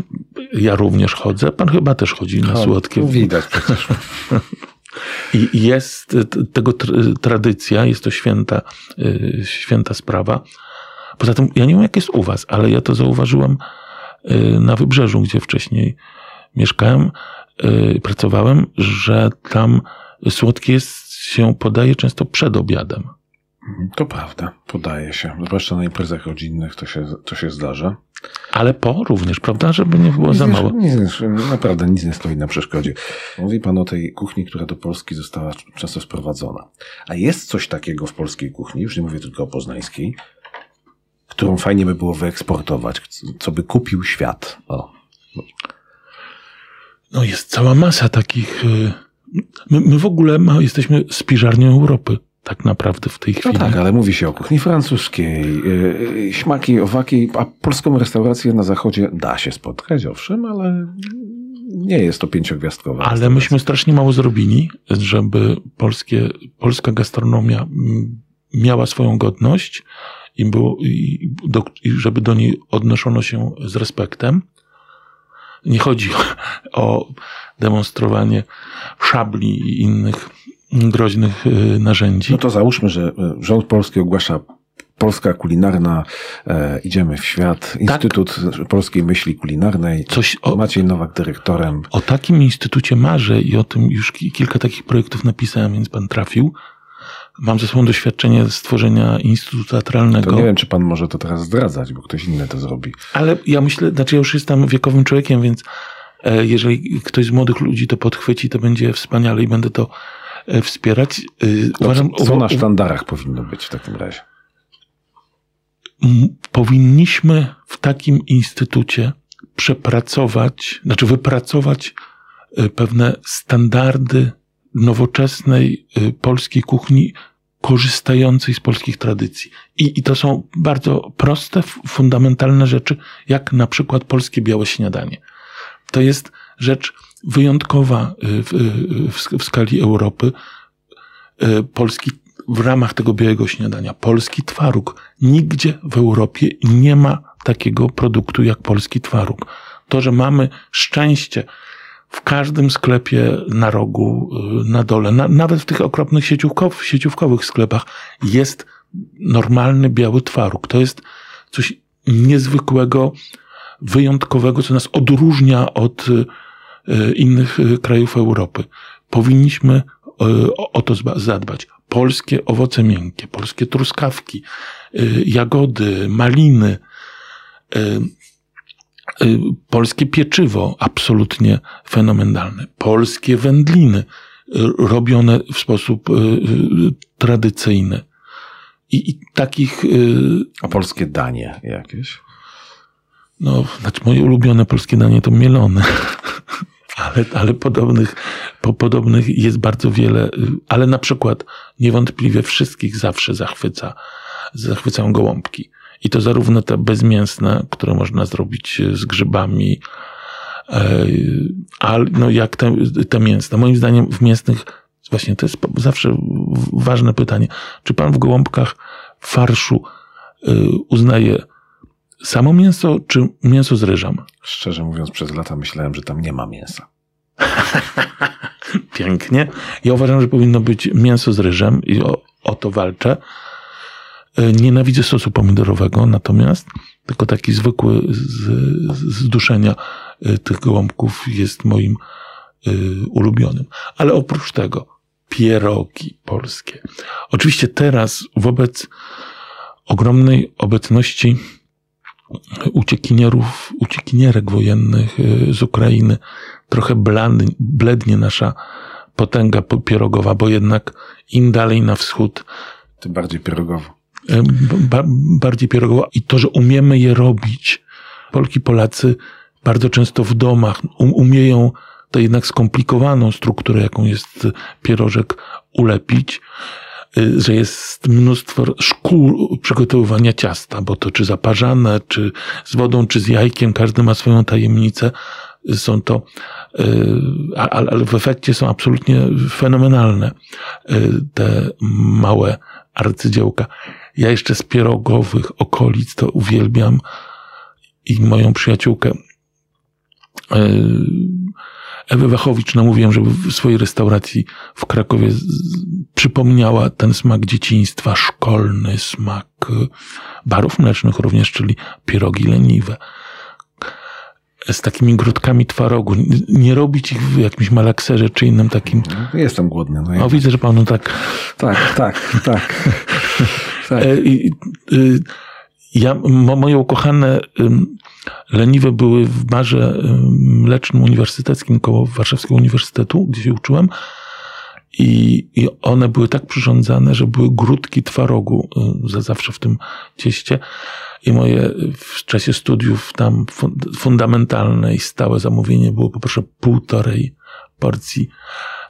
ja również chodzę, pan chyba też chodzi na słodkie. No widać przecież. I jest tego tradycja, jest to święta, y, święta sprawa. Poza tym, ja nie wiem jak jest u was, ale ja to zauważyłem Y, na wybrzeżu, gdzie wcześniej mieszkałem, y, pracowałem, że tam słodkie jest, się podaje często przed obiadem. To prawda, podaje się. Zwłaszcza na imprezach rodzinnych to się, to się zdarza. Ale po również, prawda? Żeby nie było nic za mało. Nie, naprawdę nic nie stoi na przeszkodzie. Mówi pan o tej kuchni, która do Polski została często sprowadzona. A jest coś takiego w polskiej kuchni, już nie mówię tylko o poznańskiej, którą fajnie by było wyeksportować, co by kupił świat. O. No jest cała masa takich. Y, my, my w ogóle ma, jesteśmy spiżarnią Europy tak naprawdę w tej no chwili. No tak, ale mówi się o kuchni francuskiej, yy, śmaki, owaki, a polską restaurację na zachodzie da się spotkać, owszem, ale nie jest to pięciogwiazdkowa. Ale myśmy strasznie mało zrobili, żeby polskie, polska gastronomia miała swoją godność i, było, i, do, i żeby do niej odnoszono się z respektem. Nie chodzi o demonstrowanie szabli i innych groźnych y, narzędzi. No to załóżmy, że y, rząd polski ogłasza Polska kulinarna, e, idziemy w świat, tak. Instytut tak. Polskiej Myśli Kulinarnej, Coś o, Maciej Nowak dyrektorem. O takim instytucie marzę i o tym już kilka takich projektów napisałem, więc pan trafił. Mam ze sobą doświadczenie stworzenia Instytutu Teatralnego. To nie wiem, czy pan może to teraz zdradzać, bo ktoś inny to zrobi. Ale ja myślę, znaczy ja już jestem wiekowym człowiekiem, więc E, jeżeli ktoś z młodych ludzi to podchwyci, to będzie wspaniale i będę to wspierać. E, Uważam, co na sztandarach powinno być w takim razie? Powinniśmy w takim instytucie przepracować, znaczy wypracować pewne standardy nowoczesnej polskiej kuchni, korzystającej z polskich tradycji. I, I to są bardzo proste, fundamentalne rzeczy, jak na przykład polskie białe śniadanie. To jest rzecz wyjątkowa y, w, y, w, w skali Europy. Y, polski, w ramach tego białego śniadania, polski twaróg. Nigdzie w Europie nie ma takiego produktu jak polski twaróg. To, że mamy szczęście, w każdym sklepie na rogu, na dole, na, nawet w tych okropnych sieciówkow, sieciówkowych sklepach jest normalny biały twaróg. To jest coś niezwykłego, wyjątkowego, co nas odróżnia od innych e, krajów Europy. Powinniśmy e, o to zadbać. Polskie owoce miękkie, polskie truskawki, jagody, maliny, polskie pieczywo, absolutnie fenomenalne. Polskie wędliny, robione w sposób tradycyjny. I, i takich. A polskie danie jakieś? No, znaczy moje ulubione polskie danie to mielone. ale, ale podobnych, po, podobnych jest bardzo wiele. Ale na przykład niewątpliwie wszystkich zawsze zachwyca, zachwycają gołąbki. I to zarówno te bezmięsne, które można zrobić z grzybami, e, ale no jak te, te mięsne. Moim zdaniem w mięsnych, właśnie to jest zawsze ważne pytanie, czy pan w gołąbkach farszu e, uznaje Samo mięso czy mięso z ryżem? Szczerze mówiąc, przez lata myślałem, że tam nie ma mięsa. Pięknie. Ja uważam, że powinno być mięso z ryżem i o, o to walczę. E, nienawidzę sosu pomidorowego, natomiast tylko taki zwykły z, z duszenia e, tych gołąbków jest moim y, ulubionym. Ale oprócz tego pierogi polskie. Oczywiście teraz wobec ogromnej obecności uciekinierów, uciekinierek wojennych y, z Ukrainy. Trochę bladnie, blednie nasza potęga pierogowa, bo jednak im dalej na wschód, tym bardziej pierogowo. Y, ba, bardziej pierogowo. I to, że umiemy je robić. Polki, Polacy bardzo często w domach um, umieją tę jednak skomplikowaną strukturę, jaką jest pierożek, ulepić. Y, że jest mnóstwo szkół przygotowywania ciasta, bo to czy zaparzane, czy z wodą, czy z jajkiem, każdy ma swoją tajemnicę. Są to, y, ale w efekcie są absolutnie fenomenalne y, te małe arcydziełka. Ja jeszcze z pierogowych okolic to uwielbiam i moją przyjaciółkę Ewy Wachowicz namówiłem, żeby w swojej restauracji w Krakowie przypomniała ten smak dzieciństwa, szkolny smak barów mlecznych również, czyli pierogi leniwe. Z takimi grudkami twarogu. Nie robić ich w jakimś malakserze czy innym takim. No, jestem głodny. No ja... O, widzę, że panu tak. Tak, tak, tak. tak. Y, ja, moje ukochane leniwe były w barze mlecznym uniwersyteckim koło Warszawskiego Uniwersytetu, gdzie się uczyłem. I, I one były tak przyrządzane, że były grudki twarogu za zawsze w tym cieście. I moje w czasie studiów tam fundamentalne i stałe zamówienie było poproszę półtorej porcji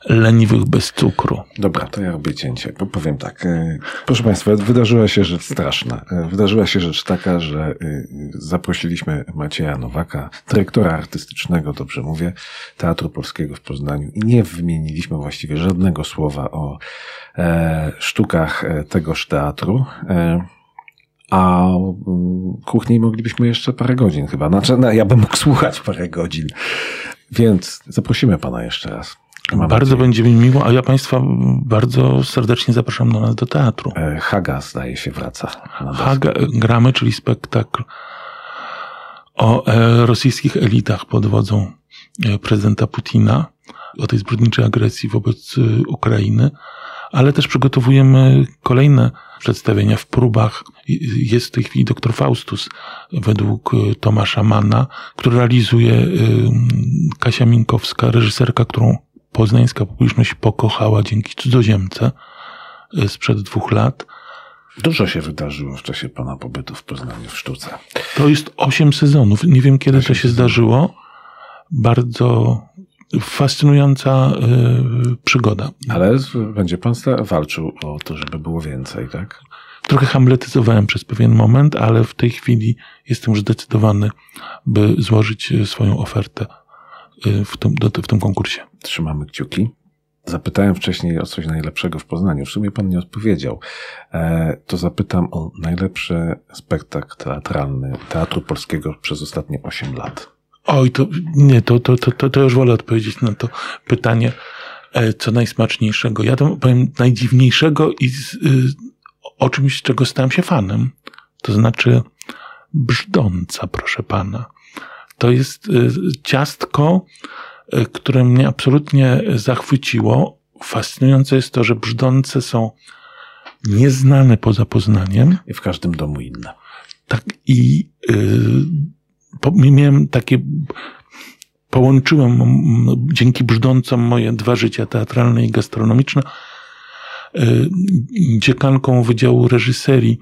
leniwych bez cukru. Dobra, to ja robię cięcie. Powiem tak. E, proszę Państwa, wydarzyła się rzecz straszna. E, wydarzyła się rzecz taka, że e, zaprosiliśmy Macieja Nowaka, dyrektora artystycznego, dobrze mówię, Teatru Polskiego w Poznaniu i nie wymieniliśmy właściwie żadnego słowa o sztukach tegoż teatru. A kuchni moglibyśmy jeszcze parę godzin chyba. Znaczy, no, ja bym mógł słuchać parę godzin. Więc zaprosimy pana jeszcze raz. Mam bardzo nadzieję. będzie mi miło, a ja Państwa bardzo serdecznie zapraszam do nas do teatru. E, Haga zdaje się wraca. Haga gramy, czyli spektakl o e, rosyjskich elitach pod wodzą e, prezydenta Putina, o tej zbrodniczej agresji wobec Ukrainy, ale też przygotowujemy kolejne przedstawienia w próbach. Jest w tej chwili doktor Faustus według Tomasza Manna, który realizuje Kasia Minkowska, reżyserka, którą poznańska publiczność pokochała dzięki cudzoziemce sprzed dwóch lat. Dużo się wydarzyło w czasie pana pobytu w Poznaniu w sztuce. To jest osiem sezonów. Nie wiem, kiedy to się zdarzyło. Bardzo fascynująca y, przygoda. Ale będzie pan walczył o to, żeby było więcej, tak? Trochę hamletyzowałem przez pewien moment, ale w tej chwili jestem już zdecydowany, by złożyć swoją ofertę y, w tym, w tym konkursie. Trzymamy kciuki. Zapytałem wcześniej o coś najlepszego w Poznaniu. W sumie pan nie odpowiedział. E, to zapytam o najlepszy spektakl teatralny Teatru Polskiego przez ostatnie 8 lat. Oj, to nie, to, to, to, to już wolę odpowiedzieć na to pytanie, e, co najsmaczniejszego. Ja to powiem najdziwniejszego i z, y, o czymś, czego stałem się fanem. To znaczy brzdąca, proszę pana. To jest y, ciastko, y, które mnie absolutnie zachwyciło. Fascynujące jest to, że brzdące są nieznane poza Poznaniem. I w każdym domu inne. Tak, i miałem takie, połączyłem dzięki brzdącom moje dwa życia teatralne i gastronomiczne. Y, dziekanką Wydziału Reżyserii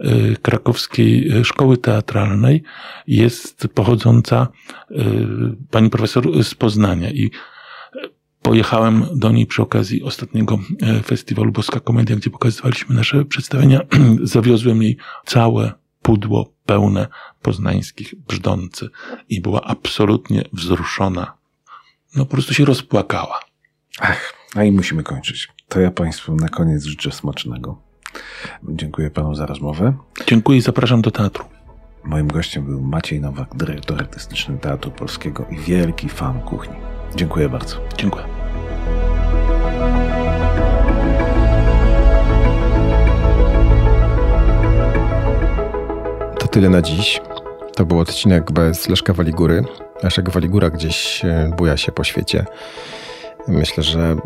y, Krakowskiej Szkoły Teatralnej jest pochodząca y, pani profesor z Poznania i pojechałem do niej przy okazji ostatniego festiwalu Boska Komedia, gdzie pokazywaliśmy nasze przedstawienia. Zawiozłem jej całe pudło pełne poznańskich brzdący i była absolutnie wzruszona. No po prostu się rozpłakała. Ach, a i musimy kończyć. To ja Państwu na koniec życzę smacznego. Dziękuję Panu za rozmowę. Dziękuję i zapraszam do teatru. Moim gościem był Maciej Nowak, dyrektor artystyczny Teatru Polskiego i wielki fan kuchni. Dziękuję bardzo. Dziękuję. Tyle na dziś. To był odcinek bez Leszka Waligury. Leszek Waligura gdzieś e, buja się po świecie. Myślę, że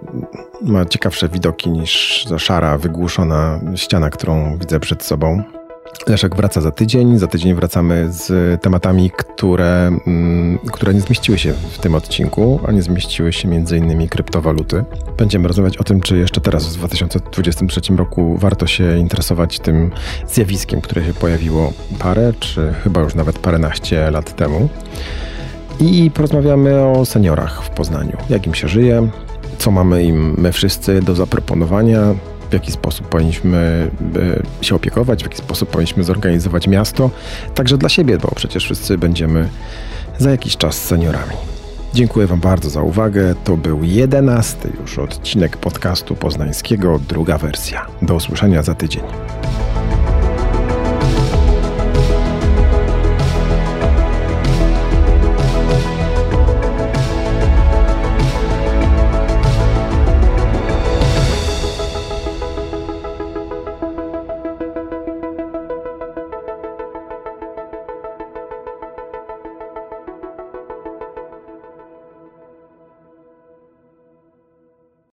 ma ciekawsze widoki niż szara, wygłuszona ściana, którą widzę przed sobą. Leszek wraca za tydzień. Za tydzień wracamy z tematami, które, mm, które nie zmieściły się w tym odcinku, a nie zmieściły się m.in. kryptowaluty. Będziemy rozmawiać o tym, czy jeszcze teraz w 2023 roku warto się interesować tym zjawiskiem, które się pojawiło parę, czy chyba już nawet paręnaście lat temu. I porozmawiamy o seniorach w Poznaniu. Jak im się żyje, co mamy im my wszyscy do zaproponowania, w jaki sposób powinniśmy e, się opiekować, w jaki sposób powinniśmy zorganizować miasto, także dla siebie, bo przecież wszyscy będziemy za jakiś czas seniorami. Dziękuję Wam bardzo za uwagę. To był jedenasty już odcinek podcastu poznańskiego, druga wersja. Do usłyszenia za tydzień.